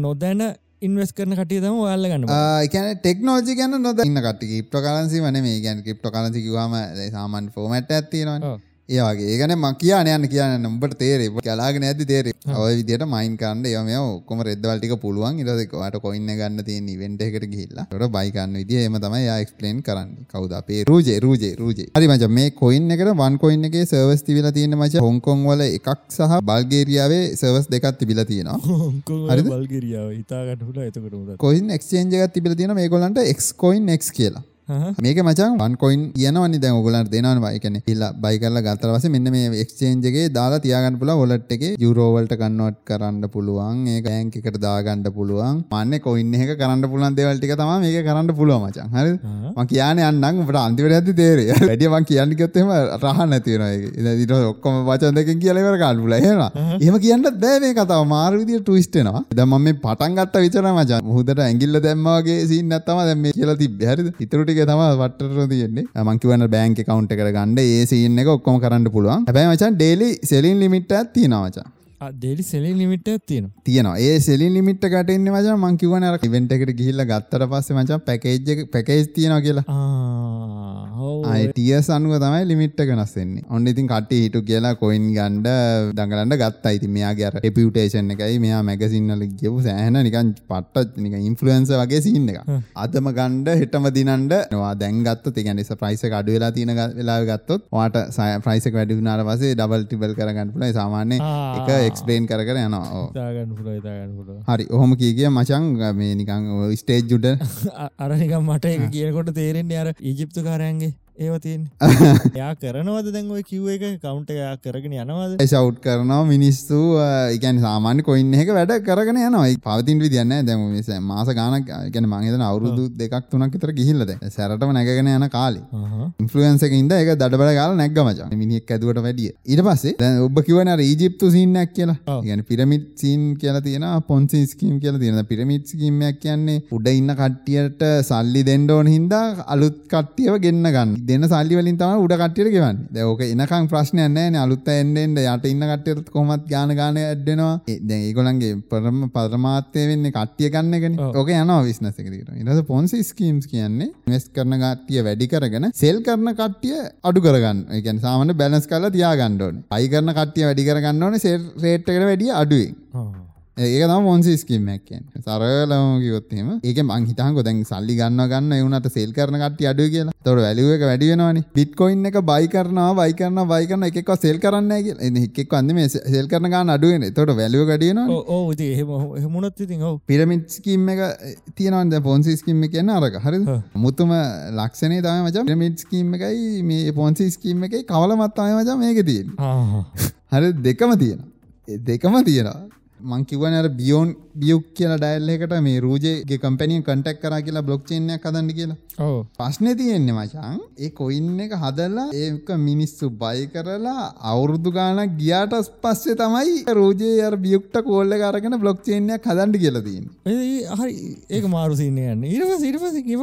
නොදැන ඉන්වස් කරන කටිය තම ඔයාල්ල ගන්න එකන ටෙක්නෝජි ගැන නොද ඉන්න කට කිප්ට කලන්සි වන මේ ගැන කිප්ට කලසිකිවාම සාමන් ෆෝමට ඇත්තිනවා ඒවාගේ ඒගන ම කියන යන්න කියන්න උඹට තේරේ කලාගෙන ඇති තේරේ ඔය විදිට මයින් කන්න යම ඔක්කොම රෙද්වල්ටික පුළුවන්. ඉරදකට කොයින්න ගන්න තියෙන වෙන්ට එකට ගිල්ලා ට බයිකන්න විදිිය එම තමයි එක්ස්පලේන් කරන්න. කවද අපේ රූජේ? රූජේ රූජේ. හරි මච මේ කොයින්න එකට වන් කොයින්න එකේ සර්වස් තිබිල තියෙන මච හොංකොන් වල එකක් සහ බල්ගේරියාවේ සර්වස් දෙකත් තිබිල තියෙනවා. බල්ගරියාව ඉතාගට හුට එතකට කොයින් එක්ෂේන්ජගත් තිබිල තියෙන මේ කොලන්ට එක්කොයින් එක් කියලා මේක මචන් වන්කොයින් කියනවනි දැන් ඔගලන්ට දෙනවා එකන ඉල්ලා බයි කරලා ගත්තර පස්සේ මෙන්න මේ එක්ස්චේන්ජ් එකේ දාලා තියාගන්න පුළුවන් වොලට් එකේ යුරෝ වලට කන්වර්ට් කරන්න පුළුවන්. ඒක බැංක් එකට දාගන්න පුළුවන්. මන්නේ කොයින් එක කරන්න පුළුවන් දේවල් ටික තමයි මේක කරන්න පුළුවන් මචන් හරිද? මම කියන්නේ යන්නම් ඔබට අන්තිමට යද්දි තේරෙයි. වැඩි මම කියන්න කිව්වොත් එහෙම රහ නැති වෙනවා ඒක. ඊට ඔක්කොම වචන දෙකකින් කියලා ඉවර කරන්න පුළුවන්. එහෙම එහෙම කියන්නත් බෑ මේ කතාව. මාරු විදියට ට්විස්ට් වෙනවා. දැන් මම මේ පටන් ගත්ත විතරයි මචන් මුහුදට ඇඟිල්ල දැම්මා වගේ සීන් නැත්තම දැන් මේ කියලා තිබ්බේ. හරිද? ඊටු ටික තම වටර තියෙන්නේ. මංකිවන බෑන්ක කවන්් කර ගන්න ඒ සින්න එක ඔක්කොම කරන්න පුළුවන්. හැබැයි මචන් ඩේලි සෙලින් ලිමිට තියෙනවාචා දෙලි සෙලි ලිමිට තියෙන තියෙනවා. ඒ සෙලි ලිමිට කටන්න මච මංකිවන ඉවෙන්ට එකට ගිහිල්ල ගත්තර පස්ස මචන් පැකේජ් පැකේජ් තියෙනවා කියලා. අයිටිය සනුව තමයි ලිමිට්ට වෙනස්සෙන්නේ ඔන්න ඉතින් කට හිටු කියලා කොයින් ගන්ඩ දඟලන්න ගත්ත. අයිති මෙයා ගැර එපියුටේෂන් එකයි. මෙයා මැගසින්නල ගියපු සෑහන නිකන් පට්ට නික ඉන්ෆලුවන්ස වගේ සින්න එක අදම ගණ්ඩ හෙටම දිනන්ඩ වා දැන්ගත්ත තිගැනිස ප්‍රයිස අඩු වෙලා තියෙන වෙලා ගත්තොත් වාට සය ප්‍රයිසක වැඩිුනාර වසේ ඩබල් ටිබල් කරගන්න පුල සාමාන්‍ය එක එක්ස්පලේන් කර කර යනවා හරි. ඔහොම කියගිය මචන් මේ නිකං ස්ටේජ් ජුඩ අරනිකම් මට කියකොට තේරෙන්නේ අර ඊජිප්තු කාරයන්ගේ ඒවතින් යා කරනවද දැන් ඔය කිව් එක? කවුන්ට යා කරගෙන යනවද? සව් කරනවා මිනිස්සු එකන් සාමාන්‍ය කොයින්න එක වැඩ කරගෙන යනයි පවතින් විදින්න දැම මාස ගානක් ගැන මංහිතන අවුරුදු දෙකක් තුනක් තර ගිහිල්ලද සැරටම නැගෙන යන කාලි. ඉන්ෆලුවන්සක ඉද එක දඩබල ගල නැක්ගමච මිනික් ඇදුවට වැඩිය. ඉට පස්සේ ඔබ කිවන ඊජිප්තු සින්නක් කියලා. ගැන පිරමිට් සීන් කියලා තියෙන පොන්සි ස්කීම් කියලා තියෙන පිරමිට් කීමයක් කියන්නේ උඩ ඉන්න කට්ටියට සල්ලි දෙන්ඩෝන හින්දා අලුත් කට්ටියව ගෙන්න්න ගන්න දෙන්න සල්ලි වලින් තම උඩ කට්ටියට ගෙවන්න. දැක එනකං ප්‍රශ්නය නෑ. අලුත්ත එන්නෙන්ට යට ඉන්න කට්ටයත් කොමත් ගාන ගාන ඇඩ්ඩෙනවා. දැ ඒගොලන්ගේ පරම පරමාත්‍යය වෙන්න කට්ටිය ගන්නගෙන ඕක යනවා විශ්නසකට ඉරස පොන්සි ස්කීම්ස් කියන්නේ වෙස් කරන ගට්ටිය වැඩි කරගෙන සෙල් කරන කට්ටිය අඩු කරගන්න. එකන් සාමන බැලස් කල තියා ගණ්ඩෝන අයි කරන කට්ටිය වැඩි කරගන්න ඕන සෙල් රේට්කට වැඩිය අඩුවෙන් ඒක තම මොන්සි ස්කිම්මක්කෙන් සරලම කිවොත්තේම ඒක මං හිතහකො දැන් සල්ලි ගන්න ගන්න එවනට සෙල් කරන කට අඩු කියලා. තොට වැලිුව එක වැඩියෙනවානි බිට්කොයින් එක බයි කරනවා බයි කරන බයි කරන එකක් සෙල් කරන්න එක්ෙක් අන්න මේ සෙල් කරන ගන්න අඩුවෙන තොට වැලිුව එහෙමුණත් ඉතින් ඔව. පිරමිට් ස්කීම් එක තියනවන්ද පොන්සි ස්කිම්ම කියන්න අරක. හරි මුතුම ලක්ෂණය තම මච පිරමිට් ස්කීම් එකයි මේ පොන්සි ස්කීම් එකයි කවලමත් අය මචා මේක තියෙන් හරි දෙකම තියෙන දෙකම තියෙනවා මං කිවන අර බියෝන් බියුක් කියලා ඩයිල් එකට මේ රූජයගේ කම්පැනිය කටක් කර කියලා බ්ලොක් චේනයක් හදන්න කියලා. ඕ ප්‍රශ්නය තියෙන්නේ මචන් ඒ කොයින්න එක හදල්ලා ඒක මිනිස්සු බයි කරලා අවුරුදු ගානක් ගියාට පස්සේ තමයි රෝජය අර බියුක්ට කෝල්ල කරගෙන බ්ලොක් චේනයක් හදන්ඩි කියලදන්න හරි. ඒක මාරුසින්න යන්න ඉරව සිරිපස කිව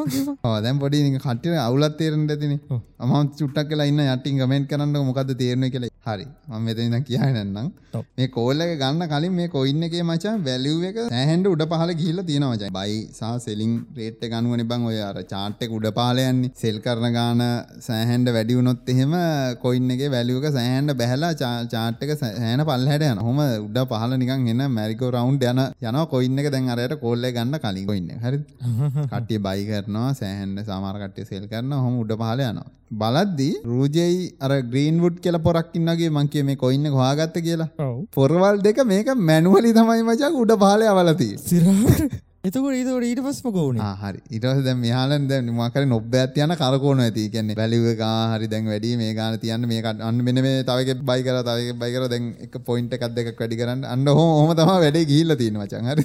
දැම් පොඩි කටිය අවුලත් තේරෙන් ඇතින ම චුට්ටක් කියලා ඉන්න යටින් ගමෙන්ට කරන්න මොකද තේරණ කියලා. හරි. ම මෙතන කියනන්නම් මේ කෝල්ල ගන්න කලින් මේ කොයින්න එක මචා වැලිුව එක සෑහන්ඩ උඩ පහල ගිල්ල තියෙනවචයි බයි සහ සෙලින් රේට්ට ගනුවන බං ඔය අර චාට්ටෙක් උඩ පාලයන්නේ. සෙල් කරන ගාන සෑහන්ඩ වැඩියුනොත් එහෙම කොයින්න එක වැලියක සෑහන්ඩ බැහලා චාට්ක සෑන පල්හට යන හොම උඩ පහල නිකන් එන්න මැරිකෝ රවන්් යන යන කොයින්න එක. දැන් අරයට කොල්ල ගන්න කලින් කොයින්න හරි කට්ටිය බයි කරනවා සෑහන්ඩ සාමාරකට්ටිය සෙල් කරන හොම උඩ පහල යනවා. බලද්දී රූජයි අර ග්‍රීන්වුඩ් කියල පොරක්කින්නගේ මංකිය මේ කොයින්න හවාගත්ත කියලා. පොරවල් දෙක මේක මැනුවලි තමයි මචක් උඩ පාලය අවලති සිරාට එතකොට ඒතකොට ඊට පස්ම කෝන හරි. ඉටස දැ මෙහලන් දැ මකර නොබ ඇතියන කරකෝන ඇති. කියන්නේ බැලිව හරි දැන් වැඩි මේ ගාන තියන්න මේකට අන්න මෙන මේ තවක බයි කර තවක බයි කර දැන් එක පොයින්ට එකක් දෙක වැඩි කරන්න. අන්න හොම තම වැඩේ ගිල්ල තියෙන මචන් හරි.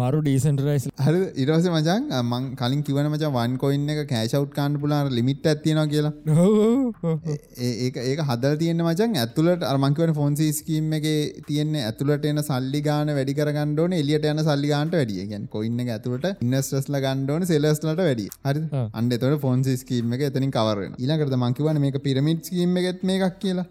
මාරු ඩීසන්ටරයිස් හරි. ඉරස මචන් මං කලින් කිවන මච වන් කොයින්න එක කෑෂව් කාන්න පුලාර ලිමිට් ඇතියෙන කියලා. ඒක ඒක හදල් තියෙන මචන් ඇතුලට අර්මංකවන ෆොන්සි ස්කීම් එක තියෙන්නේ ඇතුලට එන සල්ලි ගාන වැඩි කරගන්නඩෝන එලියට යන සල්ලිගාන්ට වැඩි වැඩිය ගැන් කොයින්න ඇතුලට ඉන්නස්ටස්ල ගණ්ඩෝන සෙලස්ලට වැඩි. හරි අන්ඩ තොට ෆොන්සි ස්කීම එක එතනින් කවරන ඉලකට මංකිවන මේක පිරමිට් කීම එකත් මේ එකක් කියලා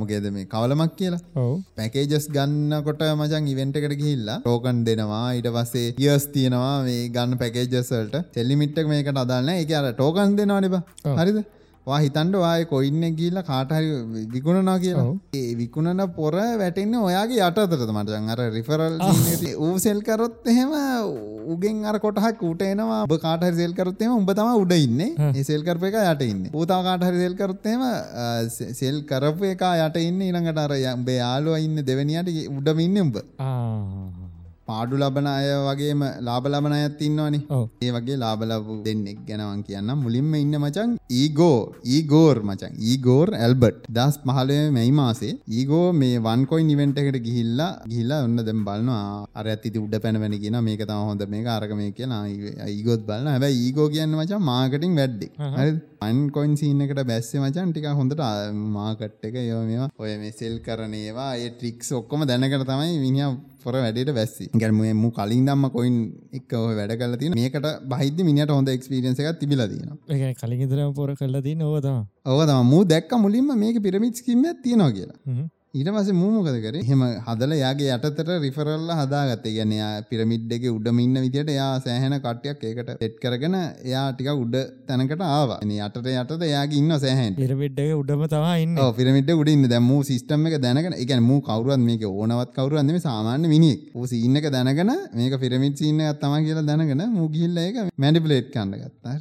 මොකේද මේ කවලමක් කියලා? පැකේජස් ගන්න කොට මචන් ඉවෙන්ට එකට ගිහිල්ලා ටෝකන් දෙනවා. ඊට පස්සේ යස් තියෙනවා මේ ගන්න පැකේජස්වලට සෙල්ලිමිට්ක් මේකට අදාන්න එක අර ටෝකන් දෙනවා නිබ හරිද වා හිතන්ඩ වාය කොයින්න ගිල්ල කාටහරි විකුණනා කියලා. ඒ විකුණන පොර වැටෙන්න ඔයාගේ යටතරත මටන් අර රිෆරල් ඌ සෙල් කරොත් එහෙම උගෙන් අර කොටහක් ූට එනවා. ඔබ කාටහරි සෙල් කරොත්තේම උඹ තම උඩ ඉන්න. සෙල් කරප එක යට ඉන්න. ූතා කාටහරි සෙල් කරොත්තේම සෙල් කරපු එක යට ඉන්න. ඉළඟට අර උඹේ යාලුව ඉන්න දෙවනියට උඩම ඉන්න උඹ පාඩු ලබන අය වගේම ලාබ ලබන අයත් ඉන්නවනේ. ඒ වගේ ලාබලබු දෙන්නෙක් ගැනවන් කියන්න මුලින්ම ඉන්න මචන් ඊගෝ ඊගෝර් මචන් ඊගෝර් ඇල්බට් දස් පහලය මැයි මාසේ ඊගෝ මේ වන්කොයි නිවෙන්ට එකට ගිහිල්ලා ගිහිල්ලා ඔන්න දැම් බලන්නවා අර ඇති උඩ පැනවැනි කියෙන මේක තම හොඳ. මේ මේ කියලා. ඒගොත් බලන්න හැබයි ඊගෝ කියන්න මචා මාකටින් වැඩ්ඩි හරි අන්කොයින් සීන එකට බැස්සේ මචන් ටික හොඳට මාකට් එක යෝ මේවා ඔය මේ සෙල් කරනේවා ඒ ට්‍රික්ස් ඔක්කොම දැනකට තමයි මිනිිය පොර වැඩට වැස්සි ගැනම මු කලින් දම්ම කොයින් එක් ඔය වැඩ කල තින මේකට බහිද මිනිට හොඳ එක්ස්පිරියන්ස එකක් තිබිල තියෙන ඒ කලින් ඉදරම පොර කල්ලා දී නොවතම ඔව තම මූ දැක්ක මුලින්ම මේක පිරමිට් කිම්ම තියෙනවා කියලා ඊට පස මූමකද කර? හෙම හදල යාගේ යටතට රිෆරල්ල හදාගත්තේ. ගැන පිරමිඩ් එක උඩම ඉන්න විදිට යා සෑහෙන කට්ටයක් ඒකට එට් කරගෙන එයා ටික උඩ තැනකට ආවා. යටට යටට යාගේ ඉන්න සෑහන් පිරමිඩ්ඩක උඩම තවා ඉන්න. පිරමිට උඩින් දැම සිස්ටම එක දැනගෙන එක මූ කවරුවත් මේක ඕනවත් කවරුවන්දම සාමාන්‍ය මිනික් ඌසිඉන්න එක දැනගෙන මේක පිරමිට් සින්න ඇත්තම කියලා දැනගෙන මුගිල්ල එක මැඩිපලේට් කන්න ගත්තාර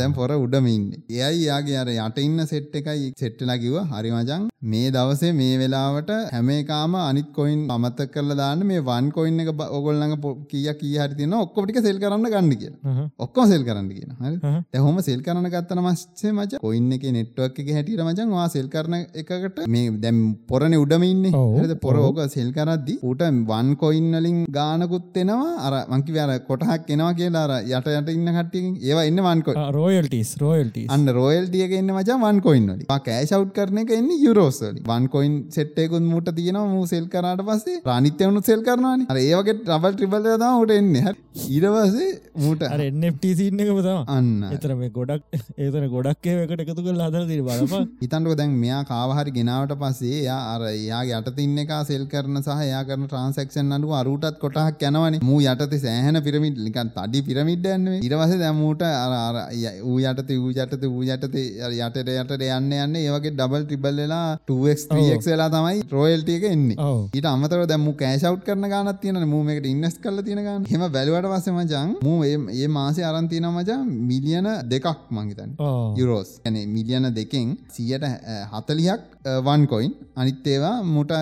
දැම් පොර උඩමඉන්න එයයි යාගේ අර යට ඉන්න සෙට් එකයි සෙට්ටලා කිව හරිමජන් මේ දවසේ මේ වෙලාවට හැමේකාම අනිත් කොයින් අමත කරල දාන්න. මේ වන් කොයින් එක ඔගොල්ලඟ කිය කිය හරි තින ඔක්කොටික සෙල් කරන්න ගන්න කිය ඔක්කොම සෙල් කරන්න කියන. හරි ඇහොම සෙල් කරන ගත්තන මස්සේ මච කොයින්න එක නෙට්වක් එක හැටියට මචන් වා සෙල් කරන එකට මේ දැම් පොරණ උඩමඉන්න හද පොරෝක සෙල් කරද්දි ඌට වන් කොයින්නලින් ගානකුත්තෙනවා අර මංකි වැර කොටහක් එනවා කියලා අර යට යට ඉන්න කට්ටිය ඒවා එන්න වන්කො රෝයල්ටස් රෝයල්ට අන්න රෝයල්ටියක එන්න මචා වන් කොයින්නලි කෑෂව් කරන එක එන්න යුරෝස්ලි වන් කොයින් සෙට්ටයකුත් මුට තියෙනවා මූ සෙල් කරාට පස්සේ ප්‍රානිත්‍යවුණු සෙල් කරනවානි. අර ඒවගේ ටබල් ට්‍රිබල් තම උට එන්නේ. ඊරවසේ මූට අර එන්නට සින්න එකම තම අන්න. එතර මේ ගොඩක් ඒතන ගොඩක් ඒකට එකතු කල් අදර තිර බලප හිතන්ටක දැන් මෙයා කාවහරි ගෙනාවට පස්සේ යා අර යාගේ යට තින්න එක සෙල් කරන සහ යා කරන ට්‍රන්සක්ෂන් අඩුව අරුටත් කොටහක් යනවන. මූ යටත සෑහන පිරමිට් ලිකන් තඩි පිරමිඩ්ඩන්න ඉරවස දැමූට අර ඌ යටත වූ යටත වූ යටත යටට යට යන්න යන්න ඒවගේ ඩබල් ටිබල් වෙලා 2ක් වෙලා තමයි රෝයල්ටියක එන්නේ. ඊට අමතර දැම කෑෂව් කරන ගානත් තියෙන මූමකට ඉන්නස් කල තියෙන ගන්න හෙම බැලුවට පස්සේ මචන් මූ ඒ- ඒ මාසේ අරන්තින මචා මිලියන දෙකක් මංහිතන් ඕ යුරෝස් ඇන මිලියන දෙකෙන් සියට හතලියක් වන් කොයින් අනිත්තේවා මුට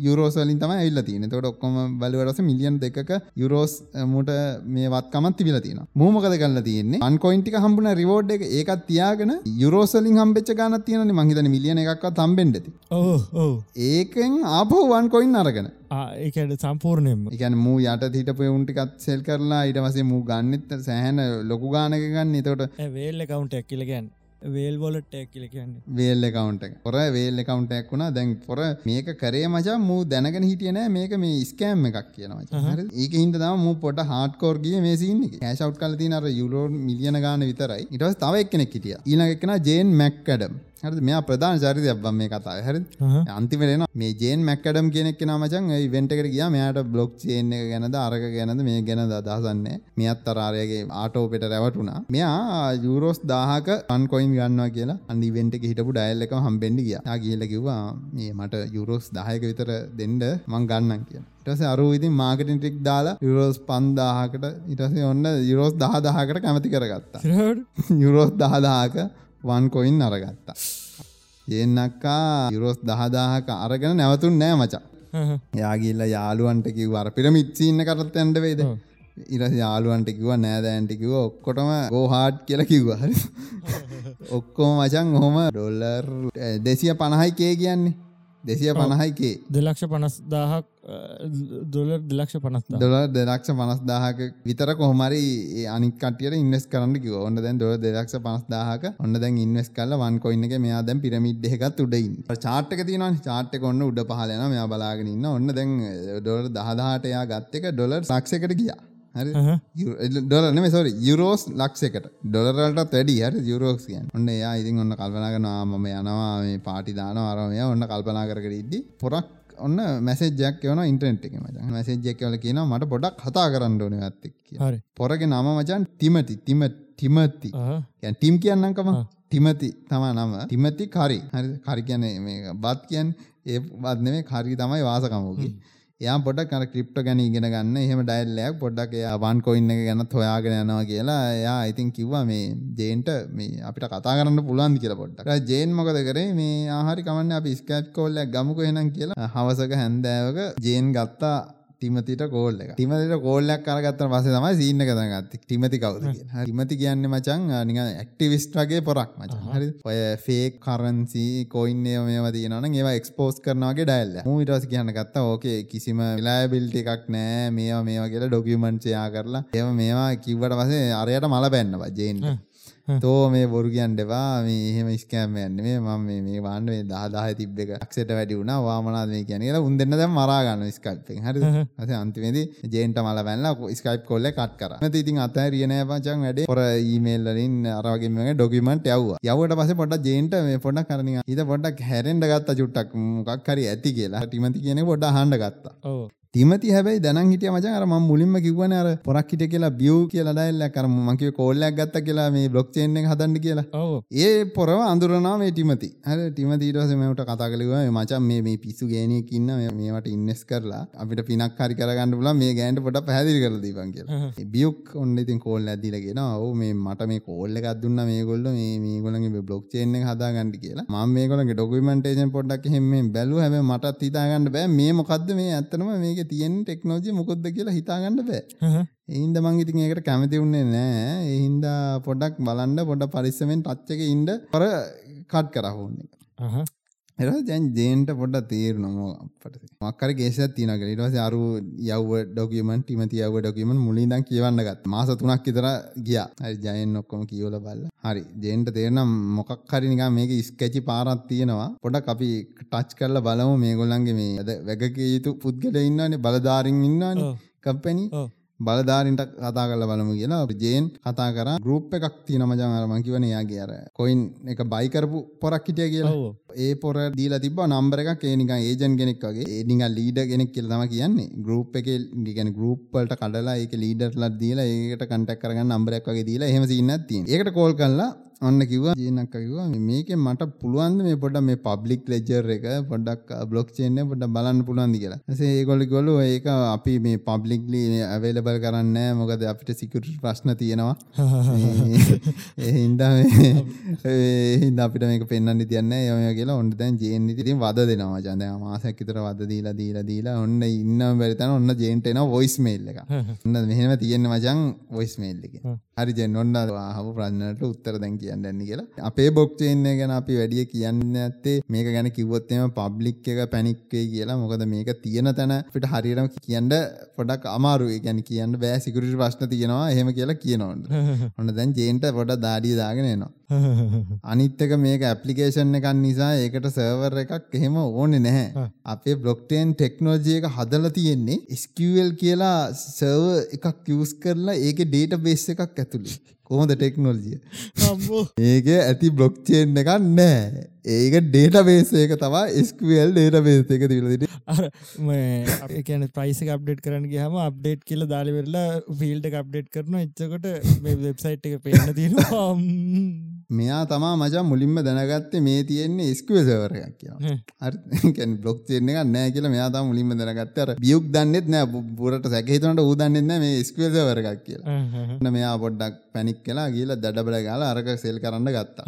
යුරෝසලින් තම ඇල්ල තියන තොට ඔක්කොම බලවරස මිලියන් දෙක යුරෝස් මුට මේ වත්කමත් තිබිල තියෙන මූමකද කල්ල තියන්නේ? අන්කොයින්ටික හම්බුන රිවෝඩ් එක ඒකත් තියාගෙන යුරෝසලින් හම්බෙච් ගන තියන මහිතන මිලියන එකක් තම්බෙන්ඩති ඔව ඔව ඒකෙන් ආපහු වන් කොයින් අරගෙන. ඒකට සම්පූර්ණයෙන්ම. එකන මූ යට හිටපය උන්ටිකත් සෙල් කරලා ඉට වසේ මූ ගන්නෙත් සෑහන ලොකු ගානක ගන්න. එතකොට වේල් කවුන්ට ඇක්කිලගැන් වේල් වොලට ඇක්කිල කියන්නේ. වේල් එකකවන්ට පොර වේල් එකකවන්ටක් වුණා. දැන් පොර මේක කරේ මචා මූ දැනගෙන හිටියන මේක මේ ස්කෑම් එකක් කියනවා ඒක හිද තම මූ පොට හාටකෝර්ගිය මේ සින්න කෑශව් කල තින අර යුරෝ මිලියන ගාන විතරයි. ඉටස් තව එක්කෙනෙක් හිටිය. ඊළඟ එක්කෙන ජේන් මැක්කඩම් හරි මෙයා ප්‍රධාන චරිතය බම් මේ කතා හරි අන්තිමරෙන මේ ජේන් මැක්කඩම් කෙනෙක් නමචන් වෙන්ටකට ගිය. මෙයාට බ්ලොග් චේන් එක ගැනද අරක ගැනද මේ ගැන දහසන්නේ මෙත් අරාරයගේ ආටෝපෙට රැවටුනා මෙයා යුරෝස් දාහක අන්කොයින් ගන්නවා කියලා අනිවෙන්ට හිටපු ඩයිල් එක හම්බෙන්ඩි ගිය. කියල කිව්වා මේ මට යුරෝස් දායක විතර දෙන්ඩ මං ගන්නන් කිය ටස අරු ඉතින් මාර්කටින් ටික් දාලා යුරෝස් පන්දාහකට ඉටසේ ඔන්න යුරෝස් දහදාහකට කැමති කරගත්තා. යුරෝස් දහදාහක වන් කොයින් අරගත්තා. ඒන්නක්කා යුරෝස් දහදාහක අරගෙන නැවතුන් නෑ මචා. යාගිල්ල යාළුවන්ට කිව් අර පිරමිත්සින්න කරත් ඇන්ඩ වේද ඉරස යාළුවන්ට කිව නෑදෑන්ටිකිව ඔක්කොටම ගෝහාට් කියල කිව්ව. හරි ඔක්කෝ මචන් හොම ඩොල්ලර් දෙසිය පණහයි කේ කියන්නේ. දෙසිය පණහයිකේ දෙලක්ෂ පනස් දාහක් දොලර් දෙලක්ෂ පනස්දා දොල දෙලක්ෂ පනස්දාහක විතර කොහමරි අනිකට ඉන්වස් කරන්න කිව ඔන්න දැන් දොල දෙලක්ෂ පනස්දාහක ඔන්න දැන් ඉන්වස් කල වන් කොයින්න එක මෙයා දැන් පිරමිඩ් එකත් උඩයින් චාට්ක තින චාට්ක ඔන්න උඩ පහලන මෙයා බලාගෙනන්න ඔන්න දැන් ඩොලර් දහදාට එයා ගත්ත එක ඩොලර් සක්ෂකට ගියා. ඩොලන සොරි යුරෝස් ලක්ෂකට ඩොලරට වැඩි. හරි? යුරෝක්ස් කියන් ඔන්න එයා ඉතින් ඔන්න කල්පනාගනවා මම යනවා මේ පාටිදාන අරමය ඔන්න කල්පනා කරකට ඉද්දි. පොරක් ඔන්න මැසේජයක් වන ඉන්ටනෙට් එක මච. මැසේජ්ජක් වල කියන මට පොඩක් කතා කරන්න ඕන ඇත්තක් පොරග නම මචන් තිමති තිම ටිමති ටිම් කියන්නකම තිමති තමා නම. තිමති කරි හරි කරි කියන මේ බත් කියන් ඒ බත්නේ කරි තමයි වාසකමෝගේ යා පොඩක් අර ක්‍රිප්ට ගැන ඉගෙන ගන්න. එහෙම ඩයිල්ලයක් පොඩ්ඩක් එයා වන් කොයින්න එක ගැන හොයාගෙන යනවා කියලා එයා ඉතින් කිව්වා මේ ජේන්ට මේ අපිට කතා කරන්න පුළුවන් කියලා පොඩ්ඩක්. ජේන් මොකද කරේ? මේ ආහරි කමන්න අපි ස්කැප් කෝල්ලයක් ගමුකෝ එහෙනම් කියලා හවසක හැන්දෑවක ජේන් ගත්තා ටිමතිට කෝල්ල එක ටිමතිට කෝල්ලයක් කරගත්ත පස තමයි සීන්න කතගත් ටිමති කවද ටිමති කියන්න මචන් නික ඇක්ටිවිස්ට වගේ පොරක් මච. හරි ඔය ෆේක් කරන්සි කොයින්නේ මේව තියනන ඒවා එක්ස්පෝස් කරනවාගේ ඩයිල්ල මූටස් කියන්න ගත්තා ඕකේ කිසිම ලෑබිල්ටි එකක් නෑ මේවා මේවා කියලා ඩොකියමන්ට්සයා කරලා. ඒම මේවා කිව්වට පසේ අරයට මල පැන්නවා ජේන්ට තෝ මේ බොරු කියන්ටවා මේ එහෙම ස්කෑම යන්න මේ මම මේ වන්න මේ දාදාහ තිබ්බ එක ක්සට වැඩි වුණ. වාමනාද මේ කියන කියලා උන් දෙන්න දැම් මරාගන්න ස්කල්පෙන් හරි අස අන්තිමේද ජේන්ට මල වැල්ලා ස්කයිප් කොල්ල කට් කර. ති ඉතින් අත රියනෑ පචන් වැඩ. පොර ඊමේල්ලින් අරගේම ඩොකිමට යව යවට පස පොට ජේන්ට මේ පොඩක් කරන ඉත පොඩක් හැරෙන්ඩ ගත්ත චුට්ටක් මොකක් හරි ඇති කියලා. ටිමති කියන පොඩ හන්ඩ ගත්තා. ඕ තිමති හැබයි දැන හිටිය මචන් අර ම මුලින්ම කිවන අර පොරක් හිට කියලා බියව් කියලා ඩයිල්ල කරම මකිව කෝල්ලයක් ගත්ත කියලා මේ බ්ලොක් චේන්න හදන්න කියලා. ඔව. ඒ පොරව අඳුරනා මේ ටිමති හර ටිමතිීටස මෙට කතා කලව මචන් මේ මේ පිස්සු ගේනයකින්න මේට ඉන්නස් කරලා අපිට පිනක් හරි කරගන්න පුල මේ ගෑන්ට පොට පැදිරි කර දීපන් කියලා. බියුක් ඔන්න ඉතින් කෝල් ඇදිලගෙන ඔ මේ මට මේ කෝල්ල එකක් දුන්න මේ ගොල්ල මේ මේ ගොලගේ බ්ලොක් චේන්න හදා ගන්නඩි කියලා. ම මේ ගොලගේ ඩොකමටේෂන් පොඩ්ඩක් හෙම බැලු හැම මටත් හිතාගන්න බෑ මේ මොකක්ද මේ ඇත්තනම මේක තියෙන් ටෙක්නෝජි මොකොද්ද කියලා හිතාගන්න බෑ. එහින්ද මං ඉතින් ඒකට කැමති උන්නේ නෑ. එහින්දා පොඩක් බලන්ඩ පොඩ පරිස්සමෙන් ටච්චක ඉන්ඩ පර කට් කරහෝන්නේ එ දැන් ජේන්ට පොඩ්ඩ තේර නොම අපට. මක්කර ගේෂ තිනක ඉටවස අරු යව්ව ඩොකමන් ටිමති යව ඩොකමන් මුලින්දන් කියවන්න ගත් මාස තුනක් ඉතර ගිය. ජයෙන් ඔක්කොම කියවල බල්ල. හරි ජේන්ට තේරනම් මොකක් හරිනික මේක ස්කැචි පාරත් තියෙනවා. පොඩක් අපි ටච් කරල බලමු. මේගොල්ලන්ගේ මේ ඇද වැගක යුතු පුද්ගල ඉන්නන්නේ බලධාරින් ඉන්නන්නේ ඔව්. කම්පැනි. බලධාරින්ට කතා කල බලමු කියලා. ජේන් කතා කර. ගරුප් එකක් තියන මජමරම කිවන යාගේ අර කොයින් එක බයිකරපු පොරක් හිටිය කියලා. ඒ පොර දීල තිබ නම්බර එක ඒනික ඒජන් කෙනෙක් වගේ. ඒනික ලීඩ කෙනෙක් කියල තම කියන්නේ. ගරුප් එක ිගන ගරුප්පලට කඩලා ඒක ලීඩර්ලත් දීලා ඒකට කටක් කරගන්න නම්බරක් වගේ දීලා හෙම සින්න ති ඒකට කෝල් කල්ලා ඔන්න කිව ජනක් කිවා මේක මට පුළුවන්ද මේ පොඩ මේ පබ්ලික් ලෙජර් එක පොඩක් බ්ලොක් චේන්න පොඩ බලන්න පුළුවන්දි කියලා. සේ ඒගොලි ගොලු ඒක අපි මේ පබ්ලික්ලි ඇවේලබල් කරන්න මොකද අපිට සිකුට ප්‍රශ්න තියෙනවා. එහින්ද හිද අපිට මේක පෙන්න්න තියන්න යම කියලා ඔන්න දැන් ජේන් ඉතින් වද දෙනවා. ජනය මාසැකිතර වද දීලා දීලා දීලා ඔන්න ඉන්න බැරිතන ඔන්න ජේන්ටෙන වොයිස් මේල්ල එක. ඔන්න මෙහෙම තියෙන්න මචන් වොයිස් මේල්ල එක හරි ජෙන් ඔන්න හම ප්‍රශ්නට උත්තර දැන් කියන්න ඇන්න කියලා. අපේ බොක්්චේන්නේ ගැන අපි වැඩිය කියන්න ඇත්තේ මේක ගැන කිවොත්තේම පබ්ලික් එක පැනික්වේ කියලා. මොකද මේක තියෙන තැන පිට හරිරම කියන්න පොඩක් අමාරු ගැන කියන්න බෑ. සිකුරට ප්‍රශ්න තියෙනවා. එහෙම කියලා කියනවන්න ඔන්න දැන් ජේන්ට පොඩ දාඩිය දාගෙන නවා අනිත්තක මේක ඇපලිකේෂන් එකක් නිසා ඒකට සර්වර් එකක් එහෙම ඕනෙ නැහැ. අපේ බ්ලොක්ටේන් ටෙක්නෝජිය එක හදල තියෙන්නේ ස්කල් කියලා සර්ව එකක් කිවස් කරලා ඒක ඩේට බේස් එකක් ඇතුළි කොහොද ටෙක්නෝල්ජිය. ඒක ඇති බ්ලොක්්චේන් එකක් නෑ ඒක ඩේට බේස එක තවා ස්කල් ඩේට බේස එක තිලදිට අර එකන ප්‍රයිස අප්ඩේට් කරන්න හම අප්ඩේට් කියල දාලිවෙරලා ෆිල්ඩ අප්ඩේට් කරන එච්චකොට වෙබ්සයිට් එක පේන්න තියෙනවා මෙයා තමා මචන් මුලින්ම දැනගත්තේ මේ තියෙන්නේ ස්කව සවරයක් කියලා බ්ලොක් චේන එක නෑ කියල මෙයාතා මුලින්ම දැනගත්තර බියුක් දන්නෙත් නෑ පුරට සැකහිතනට ූදන්නෙන්න මේ ස්කවසවරක් කියලා. ඔන්න මෙයා පොඩ්ඩක් පැනික් කියලා ගීල දඩබල ගාල අරක සෙල් කරන්න ගත්තා.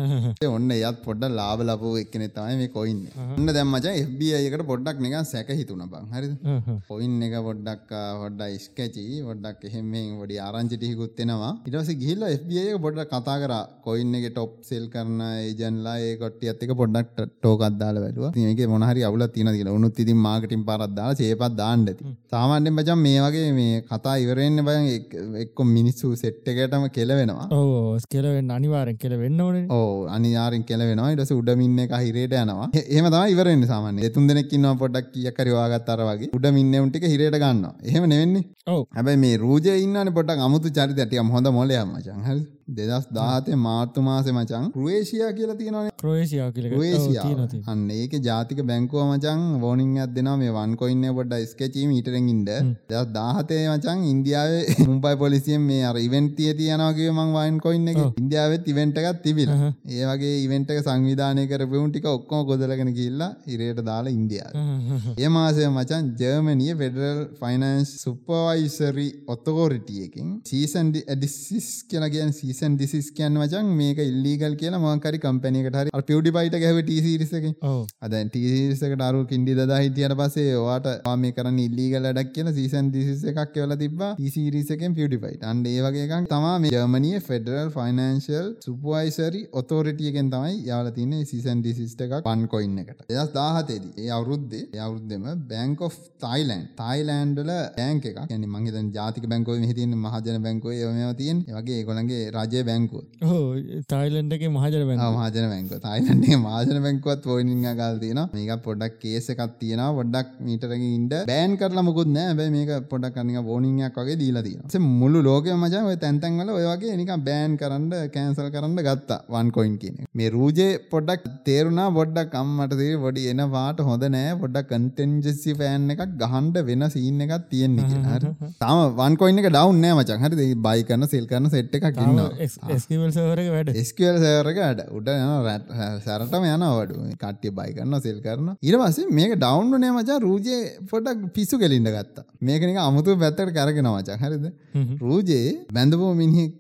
ඔන්න එයත් පොඩ්ඩ ලාබ ලපු එක්කනෙ තමයි මේ කොයින්න ඔන්න දැම්මච FBIකට පොඩ්ඩක් නික සැක හිතුන බං. හරි පොයින් එක පොඩ්ඩක් වඩ්ඩ ස්කැචි ොඩක් එහෙම ොඩි ආරංචිටිහිකුත්තෙනවා ඉටස ගිල්ල FBI එක පොඩ්ඩ කතා කර. කොයින්න එක ටොප් සෙල් කරන ඒජන්ලා ඒ කොට්ටිය ඇතික පොඩ්ඩක් ටෝකක්දාල වැලුව ඒක මොනහරි අවුල තින කියලා. උනුත් ඉතින් මාකටින් පරත්දාල සේපත් දාන්නඇති සාමාන්‍යෙන් බචන් මේ වගේ මේ කතා ඉවරෙන්න්න බයන් එක්කො මිනිස්සු සෙට්ට එකටම කෙලවෙනවා. ඕ ස්කෙලවෙන් අනිවාරෙන් කෙල වෙන්න ඕන. ඕ අනියාරෙන් කෙලවෙනවා. ඉටස උඩමින්න එක හිරේට යනවා. එහම තම ඉවරෙන් සාමන තුන් දෙනෙක්කින්නවා පොඩක් කියකරවාගත්තර වගේ. උඩමින්න උන්ටික හිරට ගන්න එහෙම නෙවෙන්නේ. ඔව්. හැබැයි මේ රූජය ඉන්නන පොටක් අමුතු චරිත ඇටියම් හොඳ මොලය මචන් හ දෙදස් දාතය මාර්තු මාසය මචන් ක්‍රේෂයා කියලා තියෙනවන. ක්‍රෝේසියා කියල ක්‍රේසියා අන්න ඒක ජාතික බැංකුව මචන් වෝනිින් අත් දෙෙන මේ වන් කොයින්න පොඩ්ඩ ස්කචීම ඉටරෙන් ඉන්ඩ දස් දාහතය මචන් ඉන්දියාවේ මුම්පයි පොලිසියෙන් මේ අර ඉවෙන්ටිය තියනගේ මං වයින් කොයින්න එක. ඉන්දියාවත් ඉවෙන්ට එකත් තිබිල. ඒ වගේ ඉවෙන්ට එක සංවිධානය කරපවුන් ටික ඔක්කොම ගොදලගෙන කිල්ලා ඉරයට දාලා ඉන්දියාව. ඒ මාසය මචන් ජර්මනිය ෆෙඩරල් ෆයිනන්ස් සුපවයිසරි ඔත්තකෝරිටියකින් සීසන්ඩ ඇඩිසිස් කියලා කියන සීසන් දිසිස් කියන්න මචන් මේක ඉල්ලීගල් කියලා මංකරි කම්පැනිකට හරි. පියඩි පයිට ගැව ටසිරිසක ඕ අද ටසකට අරු කින්ඩි දා හිටියට පසේ වාට මේ කරන්න ඉල්ලීගල ඩක් කියන සීසන් දිසිස එකක් කියවල තිබ ටසිරිසකෙන් පියඩිපයිට අන්ඩ ඒවගේකක් තමා මේ ජර්මනිය ෆෙඩරල් ෆයිනන්ශල් සුපවයිසරි ඔතෝරිටියගෙන් තමයි යාල තින සීසන් දිසිස්ට එකක් පන් කොයින්න එකට. එදස් දාහතේදී ඒ අවුරුද්දේ අවුරුද්දම බැංක් of තයිලන්් තයිලන්ඩල බෑංක එකක් ඇනි මහිත ජාතික බැංකෝ හිතින් මහජන බැංකෝ යම තියෙන් වගේ ගොළන්ගේ රජය බැංකුව ඕ තායිලන්ඩගේ මහජර බැ මහජන බැංක තයිලන්ඩේ මාජන බැංකුවත් පෝනිං ගල් තියෙන මේක පොඩක් කේස එකක් තියෙන වඩක් මීටරක ඉන්ඩ බෑන් කරලා මුකුත් නෑ බැ මේක පොඩක් කනික බෝනිංයක් වගේ දීලා තියෙන මුළු ලෝක මජ ඔය තැන්තැන්වල ඔයගේ නික බෑන් කරන්න කෑන්සල් කරන්න ගත්තා. වන් කොයින් කියන මේ රූජය පොඩක් තේරුණා. බොඩ්ඩක් කම්මට දේ වඩි එන වාට හොඳ නෑ. පොඩක් කන්ටෙන්ජෙසි ෆෑන් එකක් ගහන්ඩ වෙන සීන්න එකක් තියෙන්නේ හරි. තම වන් කොයින්න එක ඩව් නෑ මචන් හරි. බයි කරන්න සෙල් කරන සෙට් එකක් ඉන්නවා. එස්කවල් සවරක වැඩ ස්කල් සෑවරකට උඩ සැරටම යන වඩු කට්ටිය බයි කරන්න සෙල් කරන ඉර පසේ මේක ඩවන්් නෑ මචා රූජය පොටක් පිස්සු කෙලින්ට ගත්තා. මේකනික අමුතු පැත්තට කරගෙන මචා හරිද? රූජයේ බැඳපු මිනිහෙක්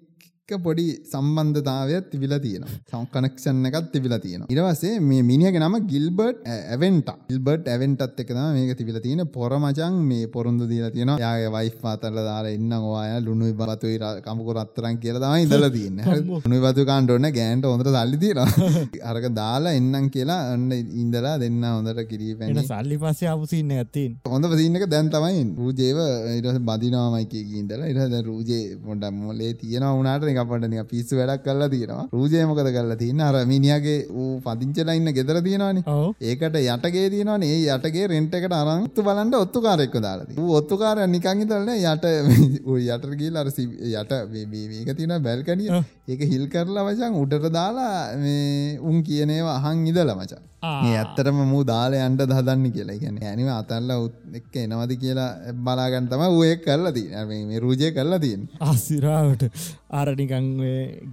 පොඩි සම්බන්ධතාවයක් තිබිලා තියෙනවා. සම් කනෙක්ෂන් එකක් තිබිලා තියෙනවා. ඊට පස්සේ මේ මිනිහගේ නම ගිල්බර්ට් ඇවෙන්ටා ගිල්බර්ට් ඇවෙන්ටත් එක තමයි මේක තිබිලා තියෙන පොර මචං මේ පොරොන්දු දීලා තියෙනවා. යාගේ වයිෆ් පාතරලා දාලා එන්න ඔයා ලුණුයි බතුයි ර- කමුකු රත්තරන් කියලා තමයි ඉඳලා තියෙන්නේ. හරි. ලුණුයි බතු කාණ්ඩ ඕන ගෑන්ට හොඳට සල්ලි තියෙනවා. අරක දාලා එන්නම් කියලා ඔන්න ඉඳලා දෙන්න හොඳට කිරී එන පැණි සල්ලි පස්සේ ආපුසින්න ඇත්තින් හොඳ පසින්නක දැන් තමයි. රූජේව ඉරස බදිනාමයිකය ඉදලා ඉරද රූජේ පොඩ මොලේ තියෙන වුණට නිකපට නික පිස්සු වැඩක් කල්ලා තියෙනවා. රූජය මොකද කල්ලා තියන්න? අර මිනිියගේ වූ පදිංචලා ඉන්න ගෙදර තියෙනවානි. ඒකට යටගේ තියෙනවා ඒ යටගේ රෙන්ට එකට අරන්තු බලන්ට ඔත්තුකාරෙක්ක දාලද ඔත්තුකාර නිකංගි දලන යට යටරගේ අර යට මේක තින බැල්කනිය ඒක හිල් කරලා වචන් උඩට දාලා මේ උන් කියනේවා අහන් ඉදල මචා ඒ ඇත්තරම මූ දාලා අන්ඩ දහදන්න කියලා. ගැන ඇනිව අතල්ල උත් එක්ක එනවද කියලා බලාගන්න තම ඒ කරලා දී මේ රූජය කරලා තියෙන් ආසිරාවට. අරනිකං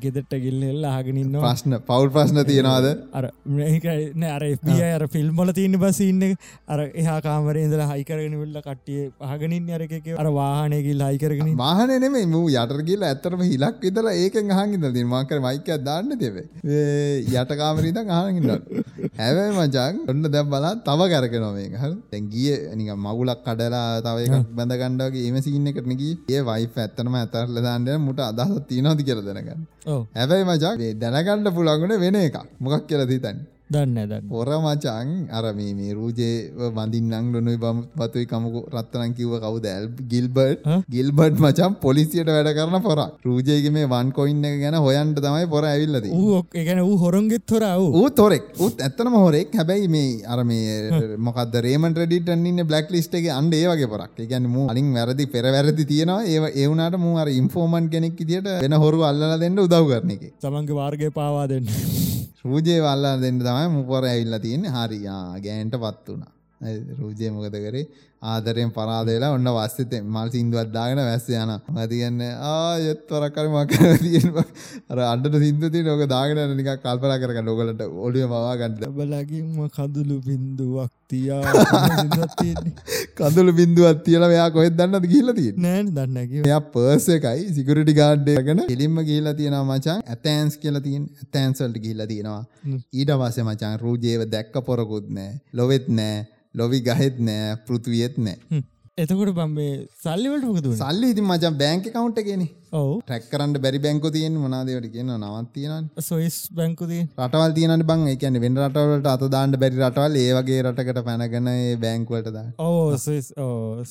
ගෙදෙට්ට ගිල්ල ආගෙනන්න ප්‍රශ්න පවුල් ප්‍රශ්න තියෙනවාද? අර අර අර ෆිල්ම්බල තියන්න බසින්න අර එහා කාමරේදල හයිකරගෙන වෙල්ල කට්ටිය පහගනින් අරක අර වාහනයකිල් හයිකරගෙන මාහන නෙමේ මූ යටර්ගේල ඇත්තරම හිලක් විතර ඒකෙන් අහගින්න දී මාකර මයිකයක් දාන්න දෙවේ යට කාමරීද අහගින්න හැබැයි මචන් ඔන්න දැම් බලා තව කරක නොවේ හ තැන්ගිය නික මගුලක් කඩලා තව එකක් බඳ ගණ්ඩගේ ඒම සින්න කරනකි ඒ වයි ඇත්තනම ඇතරල දාන්නය මුට අදහත් දැනගන්න. ඕ හැබැයි මචක් දැනගණ්ඩ පුළගුණ වෙන එක මොකක් කියල තිතන්න දන්න දන්න පොර මචං අර මේ රූජේ බඳින්නං ලොනුයි බම් පතුයි කමකු රත්තරන් කිව්ව කවුද? ඇල් ගිල්බර්ට්. හ? ගිල්බර්ට් මචම් පොලිසියට වැඩ කරන පොරක් රූජයගේ මේ වන් කොයින්න එක ගැන හොයන්ට තමයි පොර ඇවිල්ලද එකන ඌ හොරොන්ගෙත් හොර වූ තොරෙක්. උත් ඇත්තනම හොරෙක්. හැබැයි මේ අර මේ මොකද රේමන් ඩිටන්න බ්ලක් ලිස්ට එක අන්ඩ ඒ වගේ පොරක් එකැන මූ අලින් වැරදි පෙර වැරදි තියෙනවා. ඒ ඒවුණට මූ අර ඉන්ෆෝමන් කෙනෙක් දිට වෙන හොරු අල්ලලා දෙන්න උදව් කරන එක. තමන්ගේ වාර්ගය පාවා දෙන්න රූජය වල්ලා දෙන්න තමයි මුපොර ඇවිල්ලා තියෙන්නේ. හරියා ගෑන්ට පත් වුණා. රූජය මොකද කරේ? ආදරයෙන් පරාදලා ඔන්න වස්සත මල් සිින්දුවත් දාගෙන වැස්ස යන මතිගන්න ආයත් වරක්කර මකර තියෙන අර අන්ඩට සිින්දති නොක දාගෙන නික කල්පලා කරක ලොකලට ඔලිය මවා ගන්නද බලගින්ම කඳුළු බින්දුවක් තියා කඳුළු බින්දුවත් තියල මෙයා කොහෙත් දන්නද කියලතිය නෑන් දන්නකි එයා පර්ස එකයි සිකරටි ගාඩ්ඩයගෙන එලින්ම කියලා තියෙනවා මචන් ඇතෑන්ස් කියල තින් ඇතෑන්සල්ට කියල්ලා තියෙනවා. ඊට වස මචන් රූජයව දැක්ක පොරකුත් නෑ ලොවෙත් නෑ ලොවි ගහෙත් නෑ පෘතිවියත් නෑ. එතකොට බම් මේ සල්ලිවලට වුණේ? සල්ලි ඉතින් මචන් බෑංක කවුන්ට කියෙන ටැක් කරන්න බැරි බැංකු තියෙන් මොනාදවට කියන නවත් තියෙන සොයිස් බැංකුතිය රටවල් තියනට බං. එකන වෙන රටවලට අත දාන්නට බැරි රටවල් ඒවගේ රටකට පැනගන බැංකුවලට දා ඕ සොයිස්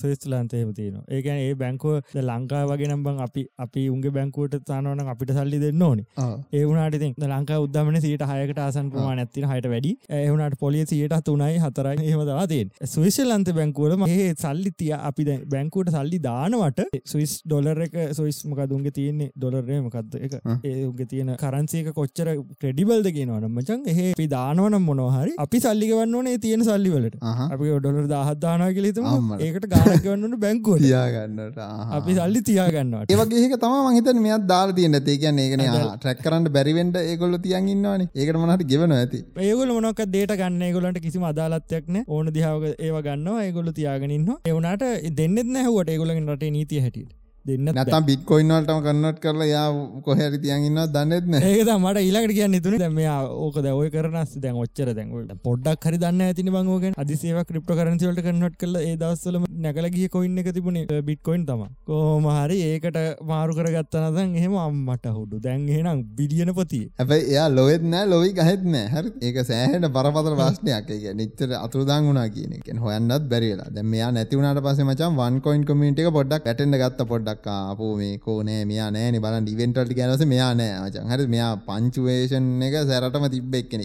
සොයිස් ලන්තේම තියන ඒකැන ඒ බැංකුව ලංකා වගේ නම්බං අපි අපි උන්ගේ බැංකුවට තානවන අපිට සල්ලි දෙන්න ඕනි. ඒවුණට ති ලංකා උද්දමන සීට හයකට ආසන් ප්‍රමාණ ඇතින හයට වැඩි. ඒවුණට පොලිය සියට තුනයි හතරයි එහෙම දවාතියෙන් සුවිශල් ලන්ත බැංකුවලම ඒ සල්ලි තිය අපි බැංකුවට සල්ලි දානවට සුවිස් ඩොලර් එක සොයිස් මොකදුන්ගේ තියන්නේ ඩොලරේ මොකක්ද එක ඒගේ තියෙන කරන්සේක කොච්චර ක්‍රඩිබල්ද කියනවන මචන් එහ අපි දානවනම් මොනහරි අපි සල්ලිගවන්න ඕනේ තියෙන සල්ලිවලට අපි ඩොලර් දාහත්දානා කලෙතුම. ඒකට ගානගවන්නට බැංකුවට තියාගන්නට. අපි සල්ලි තියාගන්නවට. ඒවගේක තම මහිත මෙත් දාල් තියන්න ඒකන් ඒකන ට්‍රැක් කරන්න බැරිවෙන්ට ඒකොල්ල තියන් ඉන්නවාන. ඒකට මනට ගෙවන ඇති. ඒගොල මොනක් දේට ගන්න ගොලට කිසි අදාලත්යක්න ඕන දිහාව ඒව ගන්න ඒගොල තියාගෙනන්න එවනට දෙන්නෙත් නැහුවට ඒගොලගෙන් රටේ නීතිය හැටියට දෙන්න නැතම් බිට්කොයින්නවල්ටම කන්නට කරලා යා කොහැරි තියන්ඉන්න දන්නෙත්න ඒක මට ඊලකට කියන්න තුන දැමයා ඕක දැවය කරනස් දැන් ඔච්චර දැන්වට පොඩ්ඩක් හරි දන්න ඇතින බංගෝගෙන් අදිසේව ක්‍රිප්ට කරන්සිවලට කන්නට කල ඒ දවස්සලම නැකලගිය කොයින්න එක තිබුණේ බිට්කොයින් තම කෝම හරි ඒකට මාරු කරගත්තනදන් එහෙම අම්මට හුඩු. දැන් එහෙනම් බිලියන පතිය. ඇැයි එයා ලොවෙත් නෑ ලොවි ගහෙත් නෑ. හරි. ඒක සෑහට බරපතර වාශ්නයක් එක නිච්චර අතුරදාං වුණනා කියන එක. හොයන්නත් බැරිලා දැ මෙයා නැතිවුණට පස මචන් වන් කොයින් කමිට එක පොඩ්ඩක් ඇටෙන්ට ගත්ත පොඩ්ඩක් අපපු මේ කෝනෑ මෙයා නෑන බලන් ඉවෙන්ටල්ට ගැනස මෙයා නෑ. මචන් හරි මෙයා පංචුවේෂන් එක සැරටම තිබ්බ එක්කෙනෙ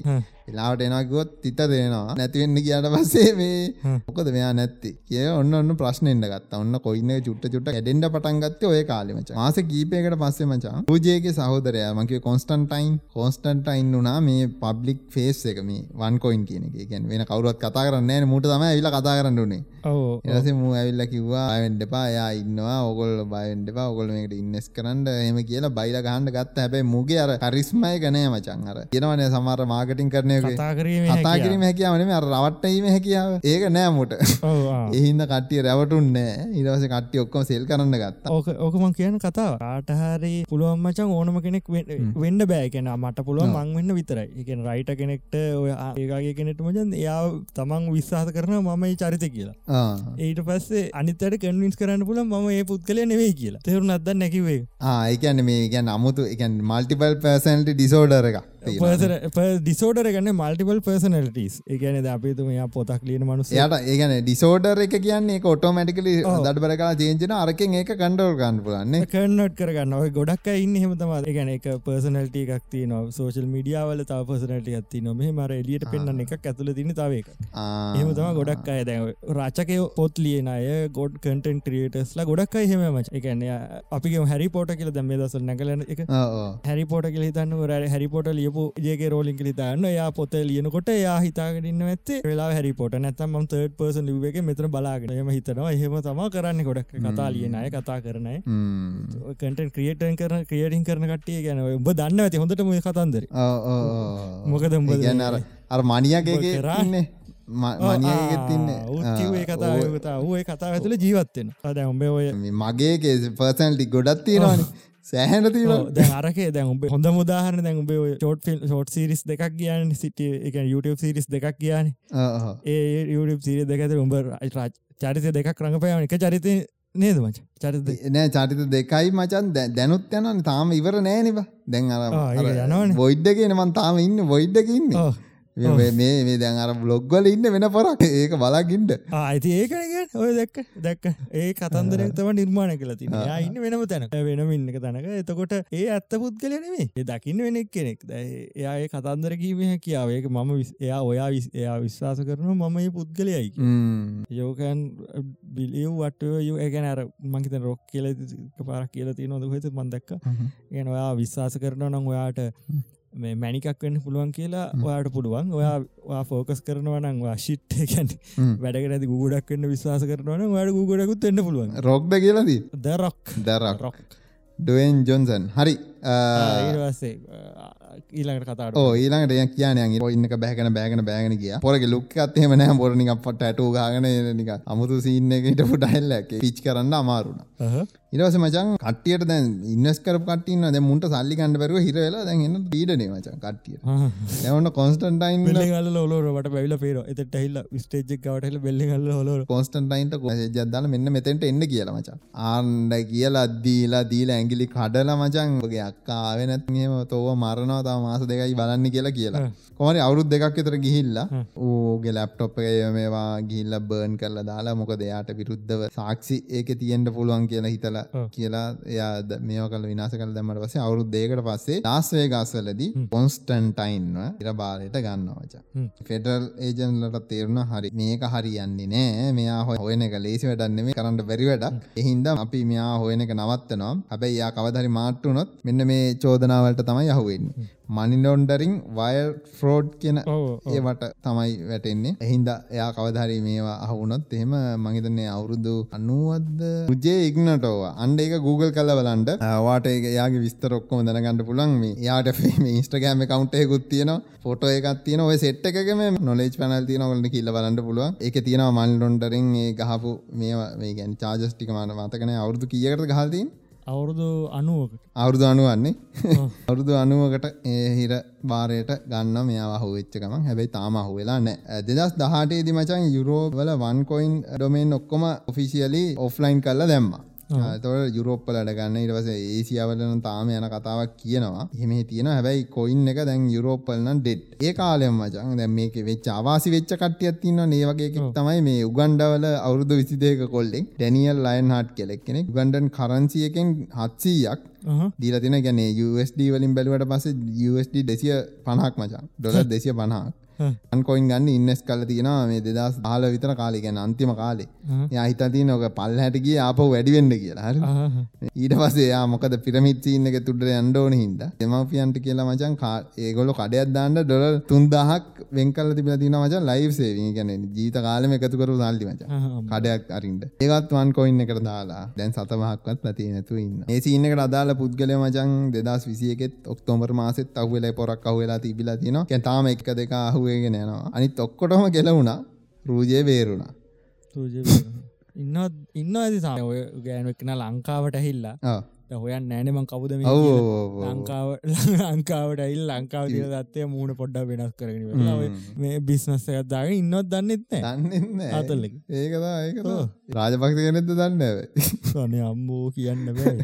එලාට එනගොත් තිත දෙනවා. නැතිවෙන්න කියට පස්සේ මේ මොකද මෙයා නැත්ති? කිය ඔන්න ඔන්න ප්‍රශ්නෙන්ට ගත්ත. ඔන්න කොයින්න චුට්ට චුට්ට ඇඩෙන්ට පටන්ගත්ත ඔය කාලෙමච මාස කීපයකට පස්සේ මචා. රජයගේ සහෝදරය මගේ කොන්ස්ටන්ටයින්. කොන්ස්ටන්ටයින් වුනා මේ පබ්ලික් ෆේස් එක මේ වන් කොයින් එක. ගැන් වෙන කවරුවත් කතා කරන්න මුට තම ඇවිල කතා කරන්න ඕ එරස මූ ඇවිල්ල කිව්වා අයිවෙන්ඩ පා යා ඉන්නවා. ඔගොල් බයින්ඩපා ඔගොල මේකට ඉන්නස් කරන්න. එම කියලා බයිල ගහන්ඩ ගත්ත. හැබයි මුගේ අර කරිස්මය ගනය මචන් අර. කියනවන සමර මාර්කටින් කරනය කතා කිරීම කතා කිරීම හැකියාවනේ අර රවට්ටීම හැකියාව. ඒක නෑමුට එහින්ද කට්ටිය රැවටුන්නේ ඉරවස කට්ටිය ඔක්කොම සෙල් කරන්න ගත්තා. ඕක ඕකමන් කියන කතාව. කාටහරි පුළුවන් මචන් ඕනම කෙනෙක් වෙන්න බෑකෙන මට පුළුවන් මං වෙන්න විතරයි. එකෙන් රයිට කෙනෙක්ට ඔය ඒකාගේ කෙනෙට මචන් එයා තමන් විශ්වාස කරන මම චරිත කියලා. ඊට පස්සේ අනිතට කන්වින්ස් කරන්න පුල ම ඒ පුද්ගලය නෙවෙයි කියලා. තෙරු අද නැකිවේ ආඒකන්න මේ ගැන් අමුතු එකන් මල්ටිපල් පර්සන්ට ඩිසෝඩර එක ඩිසෝඩර ගන්න මල්ටිපල් පර්සනලටස් ඒගැන අපිතුම පොතක් ලියන මනුස යට ඒගන ඩිසෝඩර එක කියන්නේ ඔටෝමටිකලි දඩ බරකලා ජේජන අරකෙන් ඒක කණ්ඩෝල් ගන්න පුලන්න කන්නට් කරගන්න. ඔය ගොඩක් ඉන්න හෙමතම ගැන එක පර්සනල්ට එකක් න සෝශල් මඩියාවල තාව පර්සනට ඇති නොම මර එලියට පෙන්න්න එක ඇතුල තින තාව එක එහමතම ගොඩක් අය දැ රාචකය පොත් ලියන අය ගොඩ් කටන් ක්‍රියටස්ලා ගොඩක් අයි හෙම මච එකන අපි හැරි පෝට කියල දැම දසල් නැකලන එක. හැරි පෝට කියල තන්න ර හැරි පොට ලියපු ජේගේ රෝලින් කලිතාන්න යා පොත ලියනකොට යා හිතාගෙනන්න ඇත්තේ වෙලා හැරි පොට නැතම් තර්ඩ පර්සන් ලිව එක මෙතර බලාගෙන එම හිතනවා. එහෙම තම කරන්න ගොඩක්. කතා ලියන අය කතා කරනයි කටන් ක්‍රියටන් කරන ක්‍රියටින් කරන කටිය ගැන ඔබ දන්න ඇති? හොඳට ම කතන්දර. මොකද උඹ ගැන්න අර මනියගේ රන්නේ මනියගත්තින්න කතා ඒ කතා ඇතුළ ජීවත්වෙන අද උඹේ ඔය මගේ පර්සන්ටි ගොඩත් තියෙනවානේ සෑහන තිීව දැ අරකේ දැන් උඹ හොඳ මුදාහරන දැන් උඹේ චෝට් ෆිල් ෂෝට් සිරිස් දෙකක් කියන්න සිට එක YouTube සිරිස් දෙකක් කියන ඒ YouTube සිරිය දෙකත උඹ චරිත දෙකක් රඟපයම එක චරිතය නේද මච? චරිත නෑ චරිත දෙකයි මචන් දැනුත් යනන තාම ඉවර නෑනිව දැන් අර යනවන. බොයිඩ්ඩගෙන මන් තාම ඉන්න බොයිඩ්ඩකින්න මේ මේ දැන් අර බ්ලොග්වල ඉන්න වෙන පොරක්. ඒක බලාගින්ට ආයිති ඒකනග ඔය දැක්ක දැක්ක. ඒ කතන්දරක්තම නිර්මාණ කල තින ඉන්න වෙනම තැන වෙනම ඉන්නක තැනක. එතකොට ඒ ඇත්ත පුද්ගලනෙමේ ඒ දකින්න වෙනෙක් කෙනෙක් එයා ඒ කතන්දර කීම කියාවේක මම එයා ඔයා එයා විශ්වාස කරන මම ඒ පුද්ගලයයි යෝකන් බිලියව් වටය ඒගැන අර මංහිත රොක් කියල පාරක් කියල තිය නොද හත මන්දක්ක ගැන ඔයා විශ්වාස කරන නම් ඔයාට මේ මැනිකක් වෙන්න පුළුවන් කියලා ඔයාට පුළුවන්. ඔයා ෆෝකස් කරනවනම් ශිට් ගැන් වැඩකට ගුඩක් වන්න විශවාස කරනවන වාඩ ගුඩකුත් එන්න පුළුවන්. රොක්්ද කියලද දරක් දරක් රොක් ඩුවන් ජොන්සන් හරි. ඊවස්සේ ඊළඟට කතාට ඊළඟට ය කියන ඉන්නක බෑගන බෑගන බෑගන කිය පොරග ලුක්කත්තේම නෑ බොරනික් පට ඇටු ගාගන නික අමුතු සින්න එකට ෆුටයිල්ලක් පිච් කරන්න අමාරුණ ඉරවස මචන් කටියට දැන් ඉන්නස්කර කටන්න ද මුන්ට සල්ලි කණඩ පරුව හිරවෙලා දැන් පීඩන මචන් කටිය එවන්න කොන්ස්ටන්ටයින් ගල ලොලට පැවිල පේර එත හෙල්ල ස්ටේජක් කවටල බෙල්ලි හොල කොන්ස්ටන්ටයින්ට ජදල මෙන්න මෙතැන්ට එන්න කියලා මචන් ආන්ඩ කියලා අද්දීලා දීලා ඇගිලි කඩල මචන්ගේ අක්කාවෙනත්ම තෝව මරනවා තා මාස දෙකයි බලන්න කියලා කියලා. කොමරි අවුරුද් දෙකක් එතර ගිහිල්ලා ඌගේ ලැප්ටොප් එක මේවා ගිල්ල බර්න් කරලා දාලා මොක දෙයාට විරුද්ධව සාක්ෂි ඒක තියෙන්ට පුළුවන් කියලා හිතලා කියලා එයා මේෝ කල විනාස කල දැමට පසේ අවුරුද් දේකට පස්සේ ලාස්වේ ගස්වලදී පොන්ස්ටන්ටයින්ව ඉර බාලයට ගන්නවචා ෆෙඩරල් ඒජන්ලට තේරුණ හරි. මේක හරියන්නේ නෑ. මෙයා හො හොයන එක ලේසි වැඩන්නෙම කරන්න බැරි වැඩ එහින්ද අපි මෙයා හොයන එක නවත්තනවා. හැබැයි යා කවදරි මාට්ටුනොත් මෙන්න මේ චෝදනාවලට තමයි යහුවෙන්නේ මනිනොන්ඩරිං වයර් ෆ්‍රෝඩ් කියන ඒවට තමයි වැටෙන්නේ. එහින්ද එයා කවධරි මේවා අහුනොත් එහෙම මහිතන්නේ අවුරුදු අනුවද උජේ ඉක්නටෝවා අන්ඩ එක Google කල බලන්ට වාට එක යාගේ විස්තරොක්කොම දැනගන්න පුළන් මේ යාට ෆේම ඉස්ටගෑම කවන්ටයකුත් තියන ෆොට එකක් තියන ඔය සෙට් එකම නොලෙජ් පැනල් තියනවලට කියල්ල බලන්න පුළුව එක තියෙනවා මන්ලොන්ඩරින් ඒ ගහපු මේ ගැන් චාජස්ටික මාන මතකන අවුරදු කියකට ගහල්තින් අවුරුදු අනුවකට. අවුරුදු අනුවන්නේ අවුරුදු අනුවකට ඒ හිර බාරයට ගන්න මෙයා හුවෙච්චකම හැබැයි තාම හුවෙලා නෑ දෙදස් දහටේදි මචන් යුරෝවල වන්කොයින් ඩොමෙන් ඔක්කොම ඔෆිසිියලි ඔෆ්ලයින් කල්ල දැම්ම තොට යුරෝප්පලට ගන්න ඉටවස ඒසියාවලන තාම යන කතාවක් කියනවා. එහෙම තියෙන හැබැයි කොයින් එක දැන් යුරෝපල්න ඩෙට් ඒ කාලයම මචන් දැන් මේක වෙච්ච අවාසි වෙච්ච කට්ටියත් තින්න ඒවගේ තමයි මේ උගන්ඩවල අවුරුදු විසිදේක කොල්ලෙක්. ඩැනියල් ලයින් හට් කෙලෙක් කෙනෙ ගන්ඩන් කරන්සියකෙන් හත්සීයක් දීලතින ගැන USD වලින් බැලුවට පස USD දෙසිය පණහක් මචන්. ඩොල දෙසිය පණහක් අන්කොයින් ගන්න ඉන්නස් කල තියෙනවා මේ දෙදස් හාල විතර කාලි. ගැන අන්තිම කාලේ. යහිතති නොක පල් හැටගේ ආප වැඩිවෙන්න කියලා. හරි. ඊට පසේ යා මොකද පිරමිත්සින්න එක තුඩට අන්ඩෝන හින්ද දෙමපියන්ට කියලා මචන් ඒගොල කඩයක් දාන්න ඩොල තුන්දහක් වෙංකල තිබල තින මචන් ලයි් සේවී. ගැන ජීත කාලම එකතුකරු සල්ලි මච. කඩයක් අරින්ට ඒත් වන් කොයින්න එකට දාලා. දැන් සතමහක්වත් නැති නැතු ඉන්න ඒ සින්නකට අදාල පුද්ගල මචන් දෙදස් විසියකෙත් ඔක්තෝමර් මාසෙත් අහුවෙලා පොරක් අහුවෙලා තිබිලා තින තාම එක දෙක අහුවේගෙන යනවා. අනිත් ඔක්කොටම ගෙලවුණා. රූජය බේරුණා. ඉන්න ඉන්න ඇති සම. ඔය ගෑනුවක්න ලංකාවට ඇහිල්ලා. හොයන් නෑනමං කවුද මේ ඔව් කියලා. ඔව් ඔව්. ලංකාව ලංකාවට ඉල් ලංකාව තිය දත්තය මූුණ පොඩ්ඩ වෙනස් කරගෙන වෙලා ඔය මේ බිස්නස් එකත්දාගෙන ඉන්නොත් දන්නෙත් නෑ දන්න අතල්ලෙක ඒකදා ඒක ඔව්. රාජපක්ෂ කෙනෙද දන්න ඇ සනේ අම්බෝ කියන්න බෑ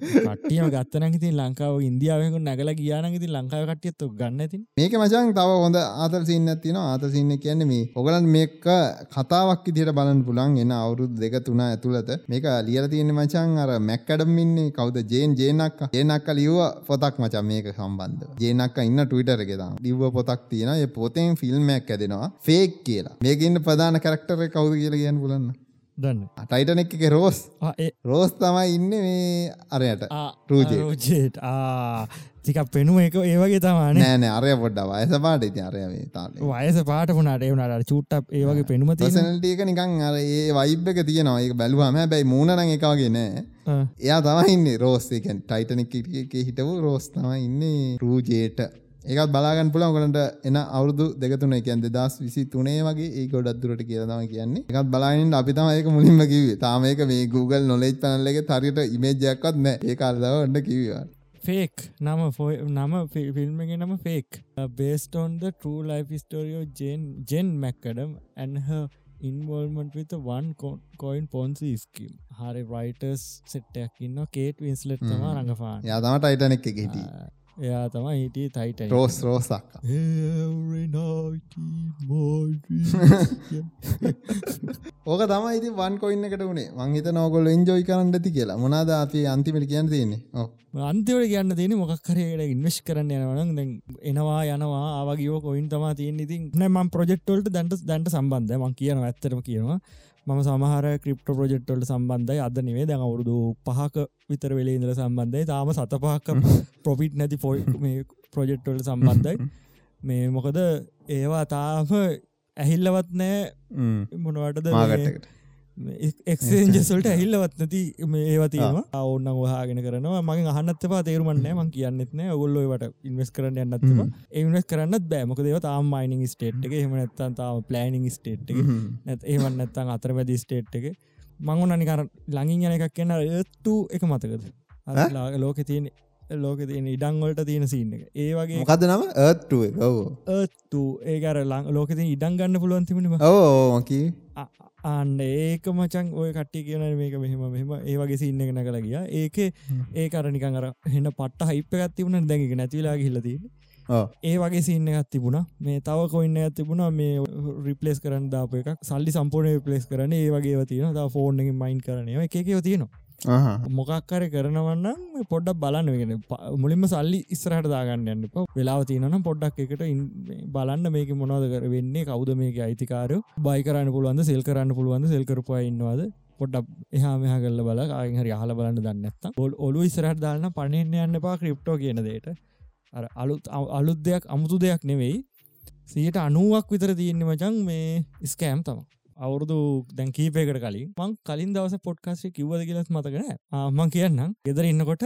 කටියම ගත්තන ති ලංකාව ඉන්දියාවක නැගල ගියාන ති ලංකාව කටියත් ගන්න ඇති මේක මචන් තව හොඳ ආතල් සින්න තින ආත සින්න කියන්නේ මේ ඔගලන් මේක කතාවක් ඉදිට බලන්න පුළන් එන්න අවුරුදු දෙක තුන ඇතුළත මේක ලියල තියෙන මචන් අර මැක්කඩම්මින්නේ කවද? ජේන් ජේනක් ජේනක්ක ලියව පොතක් මචන් මේක සම්බන්ධ ජේනක්ක ඉන්න ටවිටර එකෙද ලිව්ව පොතක් තියෙන ඒ පොතෙන් ෆිල්ම්මයක් ඇදෙනවා. ෆේක් කියලා. මේකඉන්න ප්‍රධාන කරක්ටර කවුද කියලා කියන්න පුලන්න දන්න. ටයිටනෙක් එක රෝස්. ඒ රෝස් තමයි ඉන්න මේ අරයට. ආ, රූජේ. රෝජේට් ආ තික පෙනුම එක ඒවගේ තමාන නෑනෑ අරය පොඩ්ඩ වයස පාට ඉති අරය වයස පාට වුණට ඒවනට චුට්ටක් ඒවගේ පෙනුම එක නිකං අර ඒ වයිබ් එක තියෙනවා. ඒක බැලුවම බැයි මූුණන එකගේ නෑ. එයා තමයින්න රෝස්සකන් ටයිටනෙක් එක හිටපු රෝස් තමයි ඉන්නේ රූජේට ඒකත් බලාගන් පුළන් කොලට එන අවුදු දෙකතුන එකන් දෙදස් විසි තුනේ වගේ ඒ ගොඩත් දුරට කියලතම කියන්නේ. එකත් බලාගන්න අපි තම ඒක මුලින්ම කිවේ තාම එක මේ Google නොලෙජ් පනල්ලගේ තරිට ඉමේජයක්වත් නෑ ඒ කාල්දාව ඔන්න කිවවා. ෆේක් නම ෆොයි නම ෆිල්ම් එක නම fake Boston the true life story of Jen Jen McAdam and her involvement with the one co- coin ponzi scheme. හරි වයිටර්ස් සෙට්ටයක් ඉන්න කේට වින්ස්ලට් තම රඟපාන යා තම ටයිටනෙක් එක හිටිය එයා තම හිටිය තයිට රෝස් රෝසක් ඕක තමයි ඉති වන් කොයින්න එකට වුණේ මංහිත නෝගොල් එන්ජෝයි කරන්න ඇති කියලා. මොනාද අපි අන්තිමට කියන්න තියන්නේ? අන්තිවට කියන්න තියෙන මොකක් කරයට ඉන්වස් කරන්න යනවන දැන් එනවා යනවා ආවගේෝ කොයින් තමා තියන් ඉතින් නෑම ප්‍රජෙක්්ටල්ට දැන්ට දැන්ට සම්බන්ධ මං කියන ඇත්තරම කියනවා මම සමහර ක්‍රිප්ට ප්‍රජෙක්්ටල්ට සම්බන්ධයි. අද නෙවේ දැන් අවුරුදු පහක විතර වෙලේ ඉඳල සම්බන්ධයි. තාම සත පහක්ක ප්‍රොපිට් නැති පොයි මේ ප්‍රොජෙක්්ටල්ට සම්බන්ධයි. මේ මොකද? ඒවා තාම ඇහිල්ලවත් නෑ. මොනවටද මාගට්ටකට එක්සේන්ජසල්ට ඇහිල්ලවත් නැති මේ ඒවතිවා ඔන්න හගෙන කරනවා. මගේ අහන්නත්තවා තේරුමන්න මං කියන්නෙත්න ඔගොල්ලොවට ඉන්වස් කරන්න යන්නත්ව ඒවස් කරන්න බෑමක දෙව තාම මයිනිං ස්ටේට් එක. එහම නැත්තන් තාම පලනිං ස්ටේට් එක. නැත් ඒවන්න නැත්තන් අතරමැදි ස්ටේට් එක. මංගුන් අනිකර ලඟින් යන එකක් කියන්න ඒත්තු එක මතකද? ලෝක තියෙන ලෝක තියෙන ඉඩංවලට තියෙන සින්න එක. ඒ වගේ මොකද නම? ඒත්ටුව ඔව. ඒත්තු ඒකර ලං ලෝකති ඉඩන් ගන්න පුළුවන් තිබුණම ඕකී අන්න ඒක මචන් ඔය කට්ටි කියන මේක මෙහෙම මෙම ඒ වගේ සින්න එක නැකල ගිය. ඒක ඒ කරනිකන් අර හෙන්න පට්ට හිප්ප ගත්තිබුණ දැඟක නැතිලා හිලදී ඒ වගේ සින්න එකත් තිබුණ. මේ තව කොයින්න ඇත් තිබුණ. මේ රිපලස් කරන්න දාප එකක්. සල්ලි සම්පූර්ණය රිපලස් කරන ඒ වගේ තියන ත ෆෝර්න් මයින් කරනය එකකව තියෙනවා මොකක්කර කරනවන්න පොඩ්ඩක් බලන්න. වෙන මුලින්ම සල්ලි ඉස්රහට දාගන්න යන්න එපා. වෙලාව තියෙනනම් පොඩ්ඩක් එකට ඉන්- බලන්න මේක මොනවද කර වෙන්නේ කවුද මේක අයිතිකාරයෝ? බයි කරන්න පුළුවන්ද සෙල් කරන්න පුළුවන්ද සෙල් කරපුවා ඉන්නවාද? පොඩ්ඩක් එහා මෙහා කල්ල බල ආයෙන් හරි අහල බලන්න දන්නත්ත ඔල් ඔලු ඉස්රහට දාන්න පණෙන්න්න යන්න පා ක්‍රිප්ටෝ කියන දේට අර අලුත් අලුත් දෙයක් අමුතු දෙයක් නෙවෙයි. සියට අනුවක් විතර තියෙන්නේ මචන් මේ ස්කෑම් තම අවුරුදු දැන් කීපයකට කලින් මං කලින් දවස පොඩ්කාස්ේ කිව්වද කියලත් මතකන මං කියන්නම්. ගෙදර ඉන්නකොට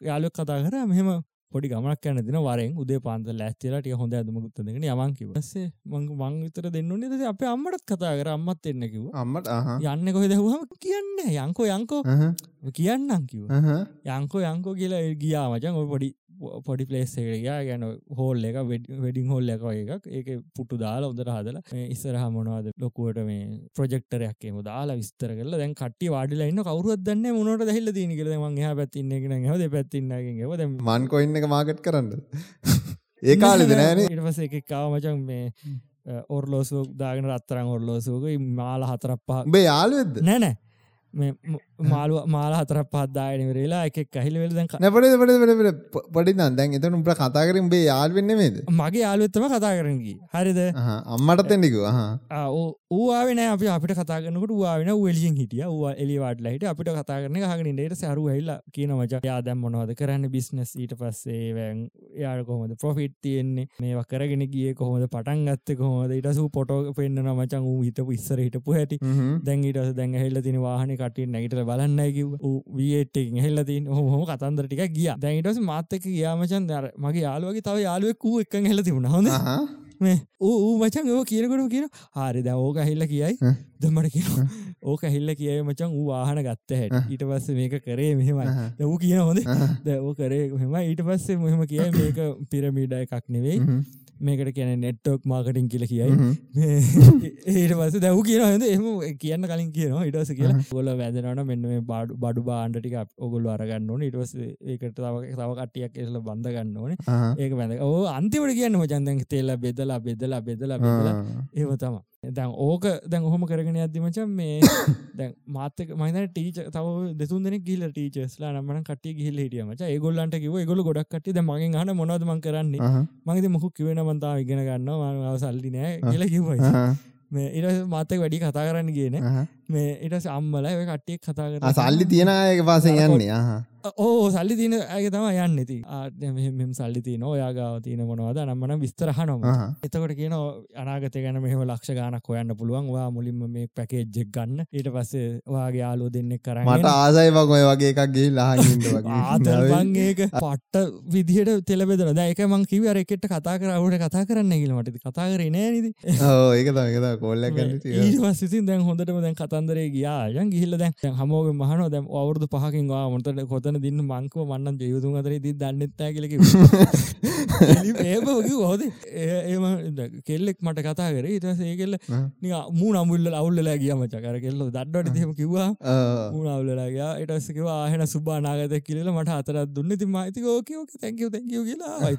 යාලුක් කතා කර මෙහෙම පොඩි ගමක් යන්න දින වරෙන් උදේ පාන්ත ලැස්තිලට හොඳ ඇදමකුත්තදෙන යමන්කිවසේ මං මං විතර දෙන්න නිද අප අම්මටත් කතා කර. අම්මත් එන්න කිව අම්මට? යන්න කොහෙද හම කියන්න යංකෝ යංකෝ කියන්නම් කිව යංකෝ යංකෝ කියලා ගියා මචන් ඔය පොඩි පොඩි පලේස්සේකයා ගැන හෝල් එක වෙඩිං හෝල් එක එකක් ඒක පුට්ටු දාලා උදර හදල ඉස්සරහ මොනවද ලොකුවට මේ ප්‍රජෙක්ටරයක්කේම දාලා විස්තර කල දැන් කට්ටි වාඩිලා ඉන්න කවරුත් දන්න මොනට දැහිල්ල දීන කළ මං හ පැත්තින්න එක හද පැත්තින්නගේ ද මන් කොයින්න එක මාගට් කරන්න. ඒ කාලෙද නෑනේ ඉටපස එක කාව මචන් මේ ඔර්ලෝසු දාගෙන රත්තරං ඔර්ලෝසුක මාල හතරක් පහ උඹේ යාළුවෙද්ද නැනෑ මේ ම- මාළුව මාල හතර පත්දායන වෙරලා එක කහිල වෙල දැන් නැපට පට පොඩි දන් එතන උට කතා කරින් බේ යාල් වෙන්න මේද මගේ යාලුත්තම කතා කරගී හරිද? අම්මට තැන්නිකු ඌවාවෙන අපි අපිට කතාගනකට වාන එලියෙන් හිටිය. වා එලිවාට ලහිට අපිට කතා කරන හගෙනට සරු හල්ල කියන මච යා දැම් මොනවද කරන්න බිස්නස් ඊට පස්සේ වැෑන් යාට කොහොමද ප්‍රොෆිට් තියෙන්නේ? මේවා කරගෙන ගිය කොහොමද? පටන් ගත්ත කොහොමද? ඉටසු පොටෝ පෙන්න්න මචන් ූ හිතපු ඉස්සර හිටපු හැටි. දැන්ගට දැන් හෙල්ල තින වාහන කට නැගට බලන්නකිව වේටෙක් හෙල්ල තින්. හොම කතන්දර ටික ගිය. දැන්ටස මාත්තක ගියාමචන් දර මගේ යාලුවගේ තව යාලුවකූ එක හෙල තිබුණ. හොඳ? මේ ඌ මචන් ඒව කියනකොට කියන හරි ද ඕක හිල්ල කියයි. දමට කියන ඕක හිල්ල කියයි මචන් ඌ වාහන ගත්ත හැට. ඊට පස්ස මේක කරේ මෙහෙමයි. ඌ කියන හොඳ? දැව කරේ මෙම ඊට පස්සේ මෙහම කියයි මේක පිරමීඩ එකක් නෙවෙයි මේකට කියන නෙට්ටෝක් මාකටින් කියල කියයි. ඒට පස දැව් කියන හද එම කියන්න කලින් කියනවා ඉටස කියලා. ගොල වැදනට මෙන්න මේ බඩු බඩු බාන්ඩටික ඔගොල්ල අරගන්න ඕන. ඉටවස් ඒකට තව තව කටියක් එසල බඳගන්න ඕන. ඒක බැඳ ඕ අන්තිවට කියන්න මචන්දැන් තෙල්ල බෙදලා බෙදලා බෙදලා බෙදලා. ඒව තම දැන් ඕක දැන් ඔහොම කරගෙන අදදිමචන් මේ දැන් මාතක මයින ටීච තව දෙතුන් දෙන ගිල ටීචස්ලා නම්මන කට ගිහිල හිටිය මච. ඒගොල්ලන්ට කිව ගොල ගොඩක් කට මගෙන් හන මොනදම කරන්නේ? මගේද මොහු කිවෙන මන්තාව ඉගෙන ගන්න ම සල්ලි නෑ කියල කිවයි මේ ඉට මාතක වැඩි කතා කරන්න කියන මේ ඉට ඔය කට්ටියක් කතා කර සල්ලි තියෙනයක පාසෙන් යන්නේ ඕ සල්ලි තින ඇය තම යන්න ති ආමෙම සල්ලි තින ඔයාගාව තියන මොනවද? නම්මන විස්තරහනොම එතකොට කියන අනාගත ගැන මෙහම ලක්ෂ ගානක් හොයන්න පුළුවන්. වා මුලින්ම මේ පැකේජ්ජෙක් ගන්න. ඊට පස්සේ වාගේ යාලෝ දෙන්නෙක් කරන්න මට ආසයි වග ඔය වගේ එකක් ගේ ලාහිට ආතරබන්ඒක පට්ට විදිහට තෙලබෙදර දැක මං කිවර එකට කතා කරවට කතා කරන්න ගිලමට කතා කරේ නෑනිද ඒක තක කොල්ල පස්සිතින් දැන් හොඳටම දැන් කතන්දරේ ගියා. යන් ගිහිල්ල දැන් හමෝග මහන දැම් අවුරදු පහකින් වා මොතට කොතන දින්න මංකව මන්නන් ජයුතුන් අතර දී දන්නෙත්තා කියලක ඒබකි හෝද. ඒම කෙල්ලෙක් මට කතා කර. ඉට සේකෙල්ල මූ නමුල්ල අවුල්ලලා ගිය මචකර කෙල්ල දඩ්ඩට දෙම කිව්වා. මූනවුල්ලලාගේ ඉටස්සකවා ආහෙන සුබානාගත කියල මට අතරත් දුන්න. ති මයිති ෝකෝක තැකව තැකව කියලා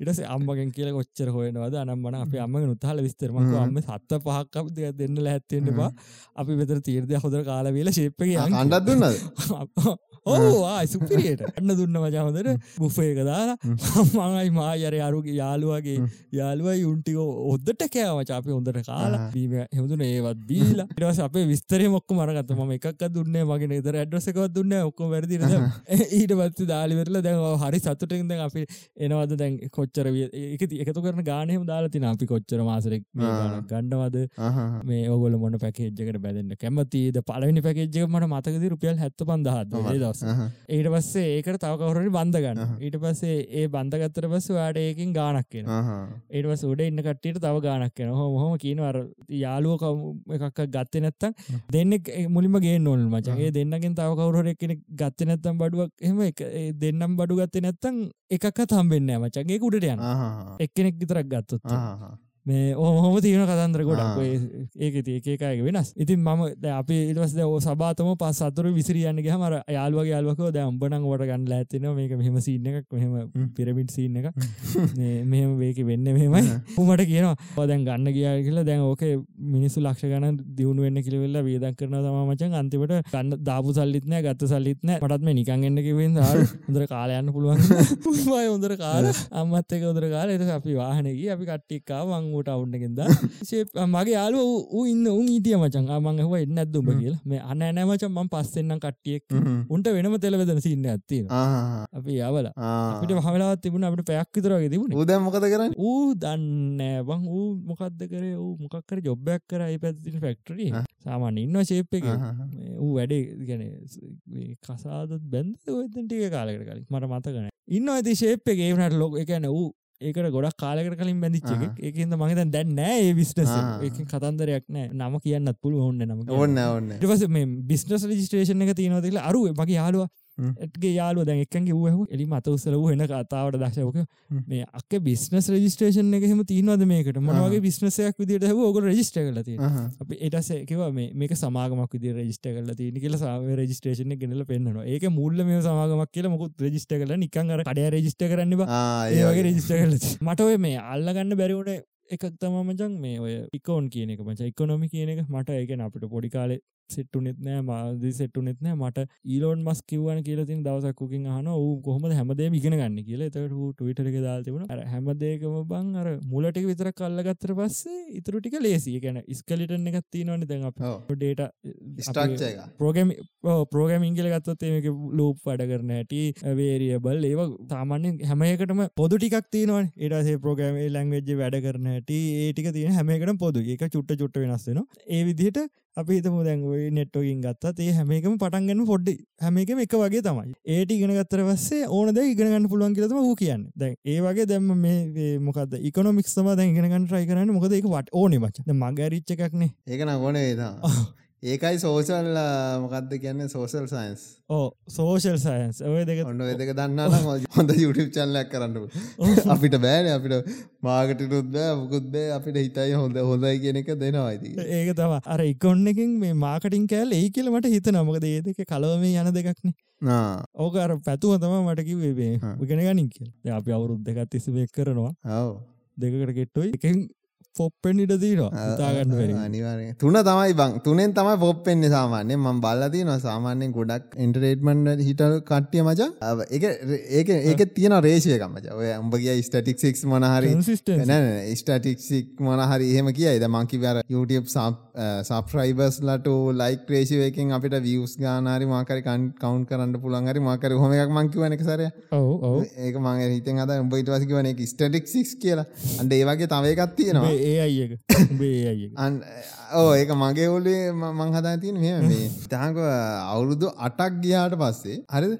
ඉටස අම්මගෙන් කියල කොච්චර හොයනවද? අනම්මන අප අම්ම උත්හල විස්තරමක අම්ම සත්ත පහක්කක් දෙ දෙන්න ඇත්තෙන්ටවා අපි වෙතර තීරදය හොදර කාලවෙල ශේප්පගේ අන්ඩත් දුන්නද ඕවා සුපිරියට. අන්න දුන්න මචහොදට බුෆේක දාලා මඟයි මායර අරුගේ යාළුවගේ යාළුවයි උන්ටික ඔොද්දට කෑව චාපි හොඳට කාලා. බීම හෙමුදුන ඒවත් බීලා. ඉටවස අපේ විස්තරේ මොක්ක මරගත ම එකක් දුන්නේ මගේ ඉදර ඇඩ්‍රසකවත් දුන්න ඔක්කො වැරදිර ඊට පත්ති දාලිවෙරල දැන් හරි සතුටෙන් දැන් අපි එනවද? දැන් කොච්චර එක එකතු කරන ගානයම දාලතින අපි කොච්චර මාසරෙක් ගණ්ඩවද මේ ඔගොල මොන පැකේජ්ජකට බැදන්න කැමතිද? පලනි පැකේජ්ජක මට මතකද රුපියල් හැත්ත පන්දහත් දවස්. ඊට පස්සේ ඒකට තවකවරට බන්ධගන්න ඊට පස්සේ ඒ බන්ධගත්තර පස්ස වාට ඒකින් ගානක් කියෙන ඒට පස් උඩ ඉන්න කට්ටියට තව ගානක් කියෙන හොම හොම කියනවර යාලුවක එකක් ගත්ත නැත්තම් දෙන්නෙක් මුලිම ගේ නොල් මචගේ දෙන්නගෙන් තව කවුරෙක් කෙනෙ ගත්ත නැත්තම් බඩුවක් එම දෙන්නම් බඩු ගත්ත නැත්තම් එකක් තම්බෙන්න මචගේ උඩට යන එක්කෙනෙක් විතරක් ගත්තොත් මේ ඕහොම තියෙන කතන්දර ගොඩක් ඒක ඒකකායක වෙනස්. ඉතින් මම අපි ඉටවස් ඕ සබාතම පස් අතුර විසිරියන්නගේ හමර යාල්වගේ යාල්වකෝ ද අම්බනං වට ගන්න ඇතින මේක මෙහම සින්න එකක් මෙහම පිරමිට් සින්න එක මෙහම වේක වෙන්න මෙහෙමයි. උමට කියනවා දැන් ගන්න ගියා කියලා. දැන් ඕක මිනිස්සු ලක්ෂ ගන දියුණු වෙන්න කිලවෙල්ල වේදක් කරන තමමචන් අන්තිමට ගන්න දාපු සල්ලිත්නය ගත්ත සල්ලිත්න පටත්ම නිකන් එන්න කිවෙන් හොඳර කාලයන්න පුළුවන්. හොඳර කාල. අම්මත් එක ොදර කාල. එත අපි වාහනගේ අපි කට්ටික්කා වං ඌට අවුන්නගෙන්ද මගේ යාලු ඌ ඉන්න උන් ඊටිය මචන් මං හව එන්න ඇත්දුම කියල. මේ අන්න නෑමචන් මං පස්සෙන්න්නම් කට්ටියෙක් උන්ට වෙනම තෙලවෙදන සින්න ඇත්ති අපි යවල. අපිට හමලා තිබුණ අපට පැයක් විතරගේ තිබුණ. උද මොකද කරන්න? ඌ දන්න බං ඌ මොකක්ද කරේ? මොකක්කර ජොබ්බයක් කර? අයි පැතින ෆෙක්ටරී සාමාන ඉන්න ශේප් එක. ඌ වැඩේ ගැන කසාදත් බැන්ද ඔතටිය කාලකට කලින්. මට මතකන ඉන්න ඇති ශේප් එක. ඒනට ලොක එකන වූ ඒකට ගොඩක් කාලකට කලින් බැඳිච්ච ඒකද මහිත දැන් නෑ ඒ විස්නස එක. කතන්දරයක් නෑ. නම කියන්නත් පුළුව ඔන්න නම ඔන්න ඔන්න ටස මේ බිස්නස් රජිස්ට්‍රේෂන් එක තියනවදල අරුව. මගේ යාලුව ඇගේ යාලුව දැන් එකගේ වූහ එලි මත උසල වූ එන කතාවට දක්ෂවක මේ අක්ක බිස්නස් රජිස්ට්‍රේෂන් එකහෙම තියනවද මේකට? මොනවගේ බිස්නසයක් විදිට හ ඕක රජිස්ට කලති අප එටසේකව මේක සමාගමක් විදි රජිස්ට කල තින කියල සාව රජිස්ට්‍රේෂන ගෙනල පෙන්න්නවා. ඒක මුල්ල මේ සමාගමක් කියල මොකුත් රජිස්ට කල නිකං අර කඩය රජිස්ට කරන්න ඒගේ රජිස්ට කල මට ඔය මේ අල්ලගන්න බැරිවුණ එකක් තම මචන් මේ ඔය ඉකෝන් කියන එක මච. ඉකොනොමි කියන එක මට ඒකන අපිට පොඩි කාලේ සෙට්ටුනෙත් නෑ මාද සෙට්ටුනෙත් නෑ. මට ඊලෝන් මස් කිවන කියලතින් දවසක් කුකින් හන කොහොම හැමදේ ඉගෙන ගන්න? කියල. එතට ටවිටරක දාල්තිබුණ අර හැමදේකම බං අර මුලටික විතර කල්ලගත්තර පස්සේ ඉතුරු ටික ලේසි. ගැන ස්කලිටන එකත්ති නොන දැන් අප. ඩේට එක. පෝගම පෝගම ඉංගල ගත්තත් ඒක ලූප් වැඩ කරන ඇටි වේරියබල් ඒව තාමන්‍යෙන් හැමයකටම පොදු ටිකක් තියනවන්. ඒටසේ ප්‍රෝගම ලංවෙජ් වැඩ කරන ඇට ඒටික තියෙන හැමකට පොදු එක චුට්ට චුට්ට වෙනස්සෙන ඒ විදිහට අපි හිතම දැන්ගයි නෙට්ටෝකින් ගත්තත් ඒ හැමේකම පටන්ගන්න පොඩ්ඩි. හැමේකම එක වගේ තමයි. ඒට ඉගෙන ගත්තර පස්සේ ඕනද ඉගෙනගන්න පුළුවන් කියලතම වූ කියන්න. දැන් ඒ වගේ දැම්ම මේ මොකද ඉකොනොමික්ස්ම දැන් ඉගෙනගන්න ට්‍රයි කරන්න. මොකද එක වට ඕනෙ මච මගරිච්ච එකක්නේ. ඒකන ගොන වේතා ඒකයි සෝසල් මොකක්ද කියන්න සෝසල් සයින්ස් ඕ සෝෂල් සයන්ස් ඔය දෙක ඔන්න වෙදක දන්න හොඳ YouTube චල්ලයක් කරන්න අපිට බෑන අපිට මාගටටුත්ද මුකුත්ද අපිට හිතයි හොඳ හොඳයි කියන එක දෙනවායිති ඒක තම අර ඉකොන්නකින් මේ මාකටින් කෑල් ඒ කියලමට හිත නමකද ඒ දෙක කලවමේ යන දෙකක්නේ. ඕක අර පැතුව තම මටකි වේ විගෙන ගනින් කිය අපි අවුරුද් දෙකත් තිසිබෙක් කරනවා. ඔව දෙකට කෙට්ටුයි. එකෙන් ෆොප්පෙන් ඉට දීනවා හිතාගන්න වැරි අනිවාරය තුන තමයි බං. තුනෙන් තමයි පොප්පෙන්න්නේ සාමාන්‍ය ම බල්ලති න සාමාන්‍යෙන් ගොඩක් ඉන්ටරේට්මන්ට හිටල් කට්ටිය මචා. ඒක ඒක ඒක තියෙන රේෂයකමච ඔය උඹගේ ස්ටටික්සික් මනහරි ස්ටටික්සික් මොනහරි එහෙම කියයිද මංකිවර YouTube සප්‍රයිබස් ලට ලයික් ක්‍රේෂයකින් අපිට වියස් ගානාරි මාකරි කවන්් කරන්න පුළන්ගරි මාකර හොම එකක් මංකිවන එක සරය ඒක මගේ හිතන් අද උඹයිට වසිකවන එක ස්ටටික්සික් කියලා. අන්ඩ ඒවගේ තවයකත් තියෙනවා ඒ අයක බේ අය ඕ ඒක මගේ ඔලේ මං හදා තියෙන මෙ මේ තාක අවුරුදු අටක් ගියාට පස්සේ හරි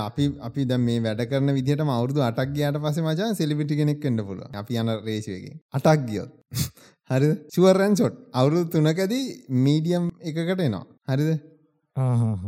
අපි අපි ද මේ වැඩ කරන විදිහට අවුරුදු අටක් ගියාට පස්සේ මචා සෙලිබිටි කෙනෙක් වෙන්න පුළුවන්. අපි යන රේෂයකින් අටක් ගියොත්. හරි ශුවරන් සොට් අවුරුදු තුනකදී මීඩියම් එකකට එනවා. හරිද?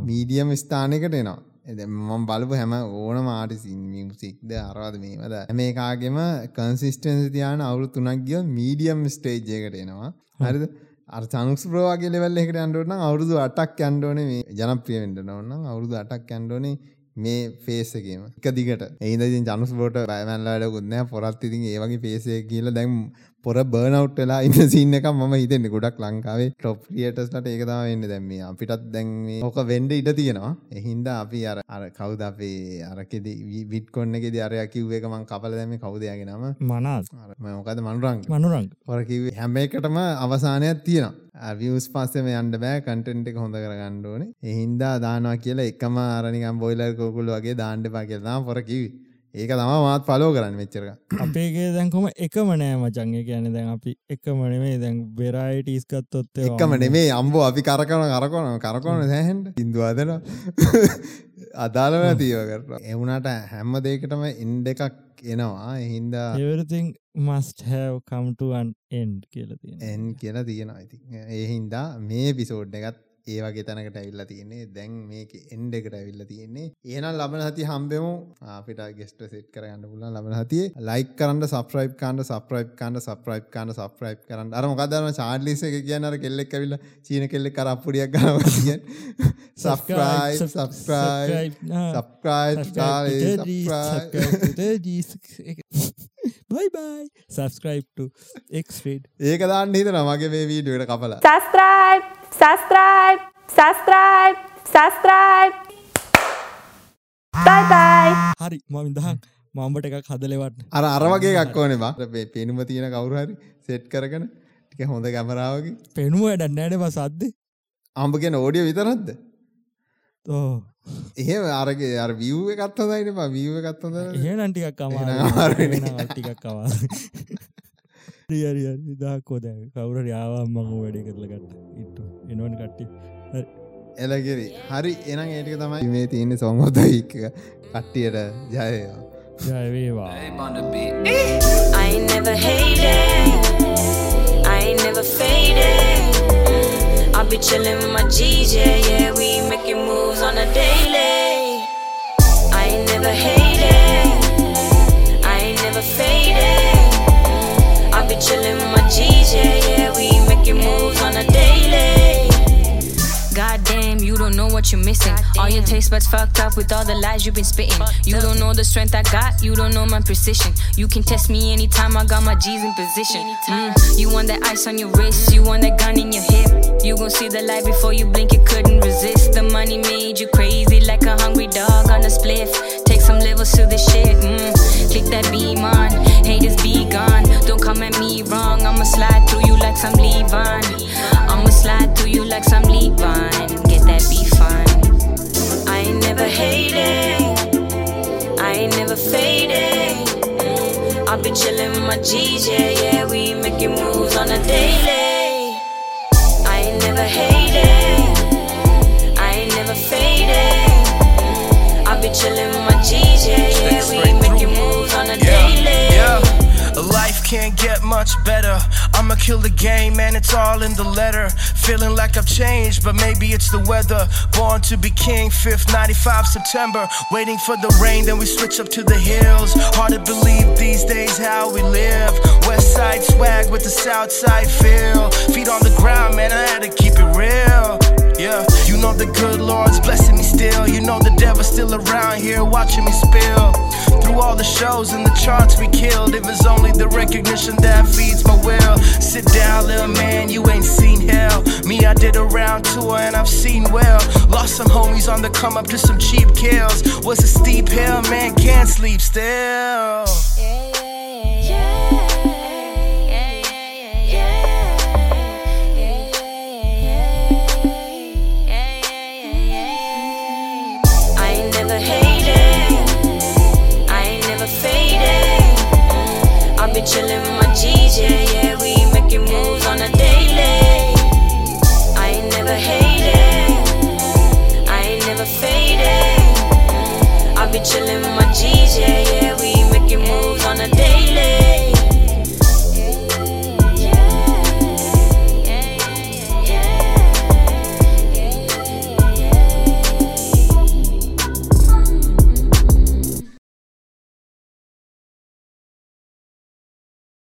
මීඩියම් ස්ථානයකට එනවා එද මම බලපු හැම ඕන මාටිසින් මියසික්ද අරවාද මේවද මේකාගෙම කන්සිස්ටන්සි තියාන අවුරු තුනක් ගිය මීඩියම් ස්ටේජ් එකට එනවා. හරිද? අර චනුක්ස් ප්‍රවාගේ ලෙවල් එකට යන්නට නම් අවුරුදු 8ක් යන්න ඕනේ මේ ජනප්‍රිය වෙන්න ඕන නම් අවුරුදු 8ක් යන්න ඕනේ මේ ෆේස් එකේම. එක දිගට. එයිද ඉතින් ජනුස් බෝට බයමන්ලා වැඩකුත් නැහැ. පොරත් ඉතින් ඒ වගේ ෆේස් එක කියලා දැන් පොර බර්නවට් වෙලා ඉන්න සීන් එකක් මම හිතන්නේ ගොඩක් ලංකාවේ টොප් ක්‍රියේටර්ස්ලට ඒක තමයි වෙන්නේ. දැන් මේ අපිටත් දැන් මේ ඔක වෙන්න ඉඩ තියෙනවා. ඒ හින්දා අපි අර අර කවුද අපේ අරකෙදි බිට්කොයින් එකේදී අරයා කිව්ව එක මම කපලා දැම්මේ කවුද යාගේ නම? මනස් අර මම මොකද මනුරංග. මනුරංග. පොර කිව්වේ හැම එකටම අවසානයක් තියෙනවා. වියස් පස්සෙම යන්න බෑ. කන්ටෙන්ට් එක හොඳ කරගන්න ඕනේ. ඒ හින්දා දානවා කියලා එකම අර නිකන් බොයිලර් කෝකුළු වගේ දාන්න එපා කියලා තමයි පොර කිව්වේ ඒක තම මාත් පලෝ කරන්න මෙච්චරක අපේගේ දැන්කොම එකම නෑ මචන්ගේ කියන දැන් අපි එකම නෙමේ දැන් බෙරයිට ඉස්කත්තොත් එකම නෙමේ අම්බෝ අපි කරකන කරකොන කරකොන සෑහන්ට ඉන්දවාදන අදාළව තියව කරන එවුණට හැම්ම දෙකටම ඉන්ඩ එකක් එනවා. එහින්දා have come to an end කියලා තියෙන එන් කියලා තියෙනවා. ඉතින් ඒ හින්දා මේ පිසෝඩ් එකත් ඒ වගේ තැනකට ඇවිල්ලා තියෙන්නේ. දැන් මේක එන්ඩ එකට ඇවිල්ලා තියෙන්නේ. එහෙනම් ලබන සතිය හම්බෙමු. අපිට ගෙස්ට් සෙට් කරගන්න පුළුවන් ලබන සතියේ. ලයික් කරන්න සබ්ස්ක්‍රයිබ් කරන්න සබ්ස්ක්‍රයිබ් කරන්න සබ්ස්ක්‍රයිබ් කරන්න සබ්ස්ක්‍රයිබ් කරන්න. අර මොකක්ද අර චාර්ලිස් එක කියන්නේ අර කෙල්ලෙක් ඇවිල්ලා චීන කෙල්ලෙක් අර අප්පුඩියක් ගන්නවා කියන්නේ. Subscribe subscribe subscribe subscribe bye bye subscribe එක්ස්්‍රේඩ් ඒක දාන්න හිතනවා මගේ මේ වීඩියෝට කපලා. Subscribe, subscribe, subscribe, subscribe. Bye bye. හරි මම දහන් මම්බට එකක් හදලෙවට අර අර වගේ එකක් ඕනේ බා. පේනුම තියෙන කවුරු හරි සෙට් කරගෙන ටික හොඳ කැමරාවකින් පෙනුව වැඩ නෑඩ පසද්ද අම්බ කියන ඕඩියෝ විතරක්ද? ඕ එහෙම අරගේ අර විව් එකත් හොඳයිනේ බා විව් එකත් හොඳ එහෙනම් ටිකක් එහෙනම් අමාරුයි නේ. අමාරු ටිකක් කවා රියරිය දහක්කෝ දැ කවුර යාවා මං වැඩි කරලගට ඉට්ට. එනවන කට්ටි එලගෙරි හරි එනම් ඒටික තමයි මේ තියෙන්නේ සොංහොතයික කට්ටියට ජයවා ජයවේවා I ain't never hated. I never faded. I'll be chillin' with my G's, yeah, yeah. We making moves on a daily. I ain't never hated. I ain't never faded. I'll be chillin' with my G's, yeah, yeah. We making moves on a daily. Goddamn, you don't know what you're missing. All your taste buds fucked up with all the lies you've been spitting. You don't know the strength I got, you don't know my precision. You can test me anytime I got my G's in position. Mm, you want that ice on your wrist, you want that gun in your hip. You gon' see the light before you blink, it couldn't resist. The money made you crazy like a hungry dog on a spliff. Take some levels to this shit. Mm, click that beam on, haters be gone. Don't come at me wrong, I'ma slide through you like some Levon. Like some Levon. Get that beef on. I ain't never hated, I ain't never. Mm, I'll be chillin' with my G's, yeah, yeah. We making moves on a daily. I ain't never hated, I ain't never. Mm, I'll be chillin' with my G's, yeah, yeah. We making moves on a daily. Life can't get much better. I'ma kill the game, man, it's all in the letter. Feeling like I've changed, but maybe it's the weather. Born to be king, 5th, 95 September. Waiting for the rain, then we switch up to the hills. Hard to believe these days how we live. West side swag with the south side feel. Feet on the ground, man, I had to keep it real. Yeah, you know the good Lord's blessing me still. You know the devil's still around here watching me spill. Through all the shows and the charts we killed, it was only the recognition that feeds my will. Sit down, little man, you ain't seen hell. Me, I did a round tour and I've seen well. Lost some homies on the come up to some cheap kills. Was a steep hill, man, can't sleep still. I Yeah, yeah, we making moves on a daily. I ain't never hated, I ain't never faded. I be chillin' with my DJ, yeah.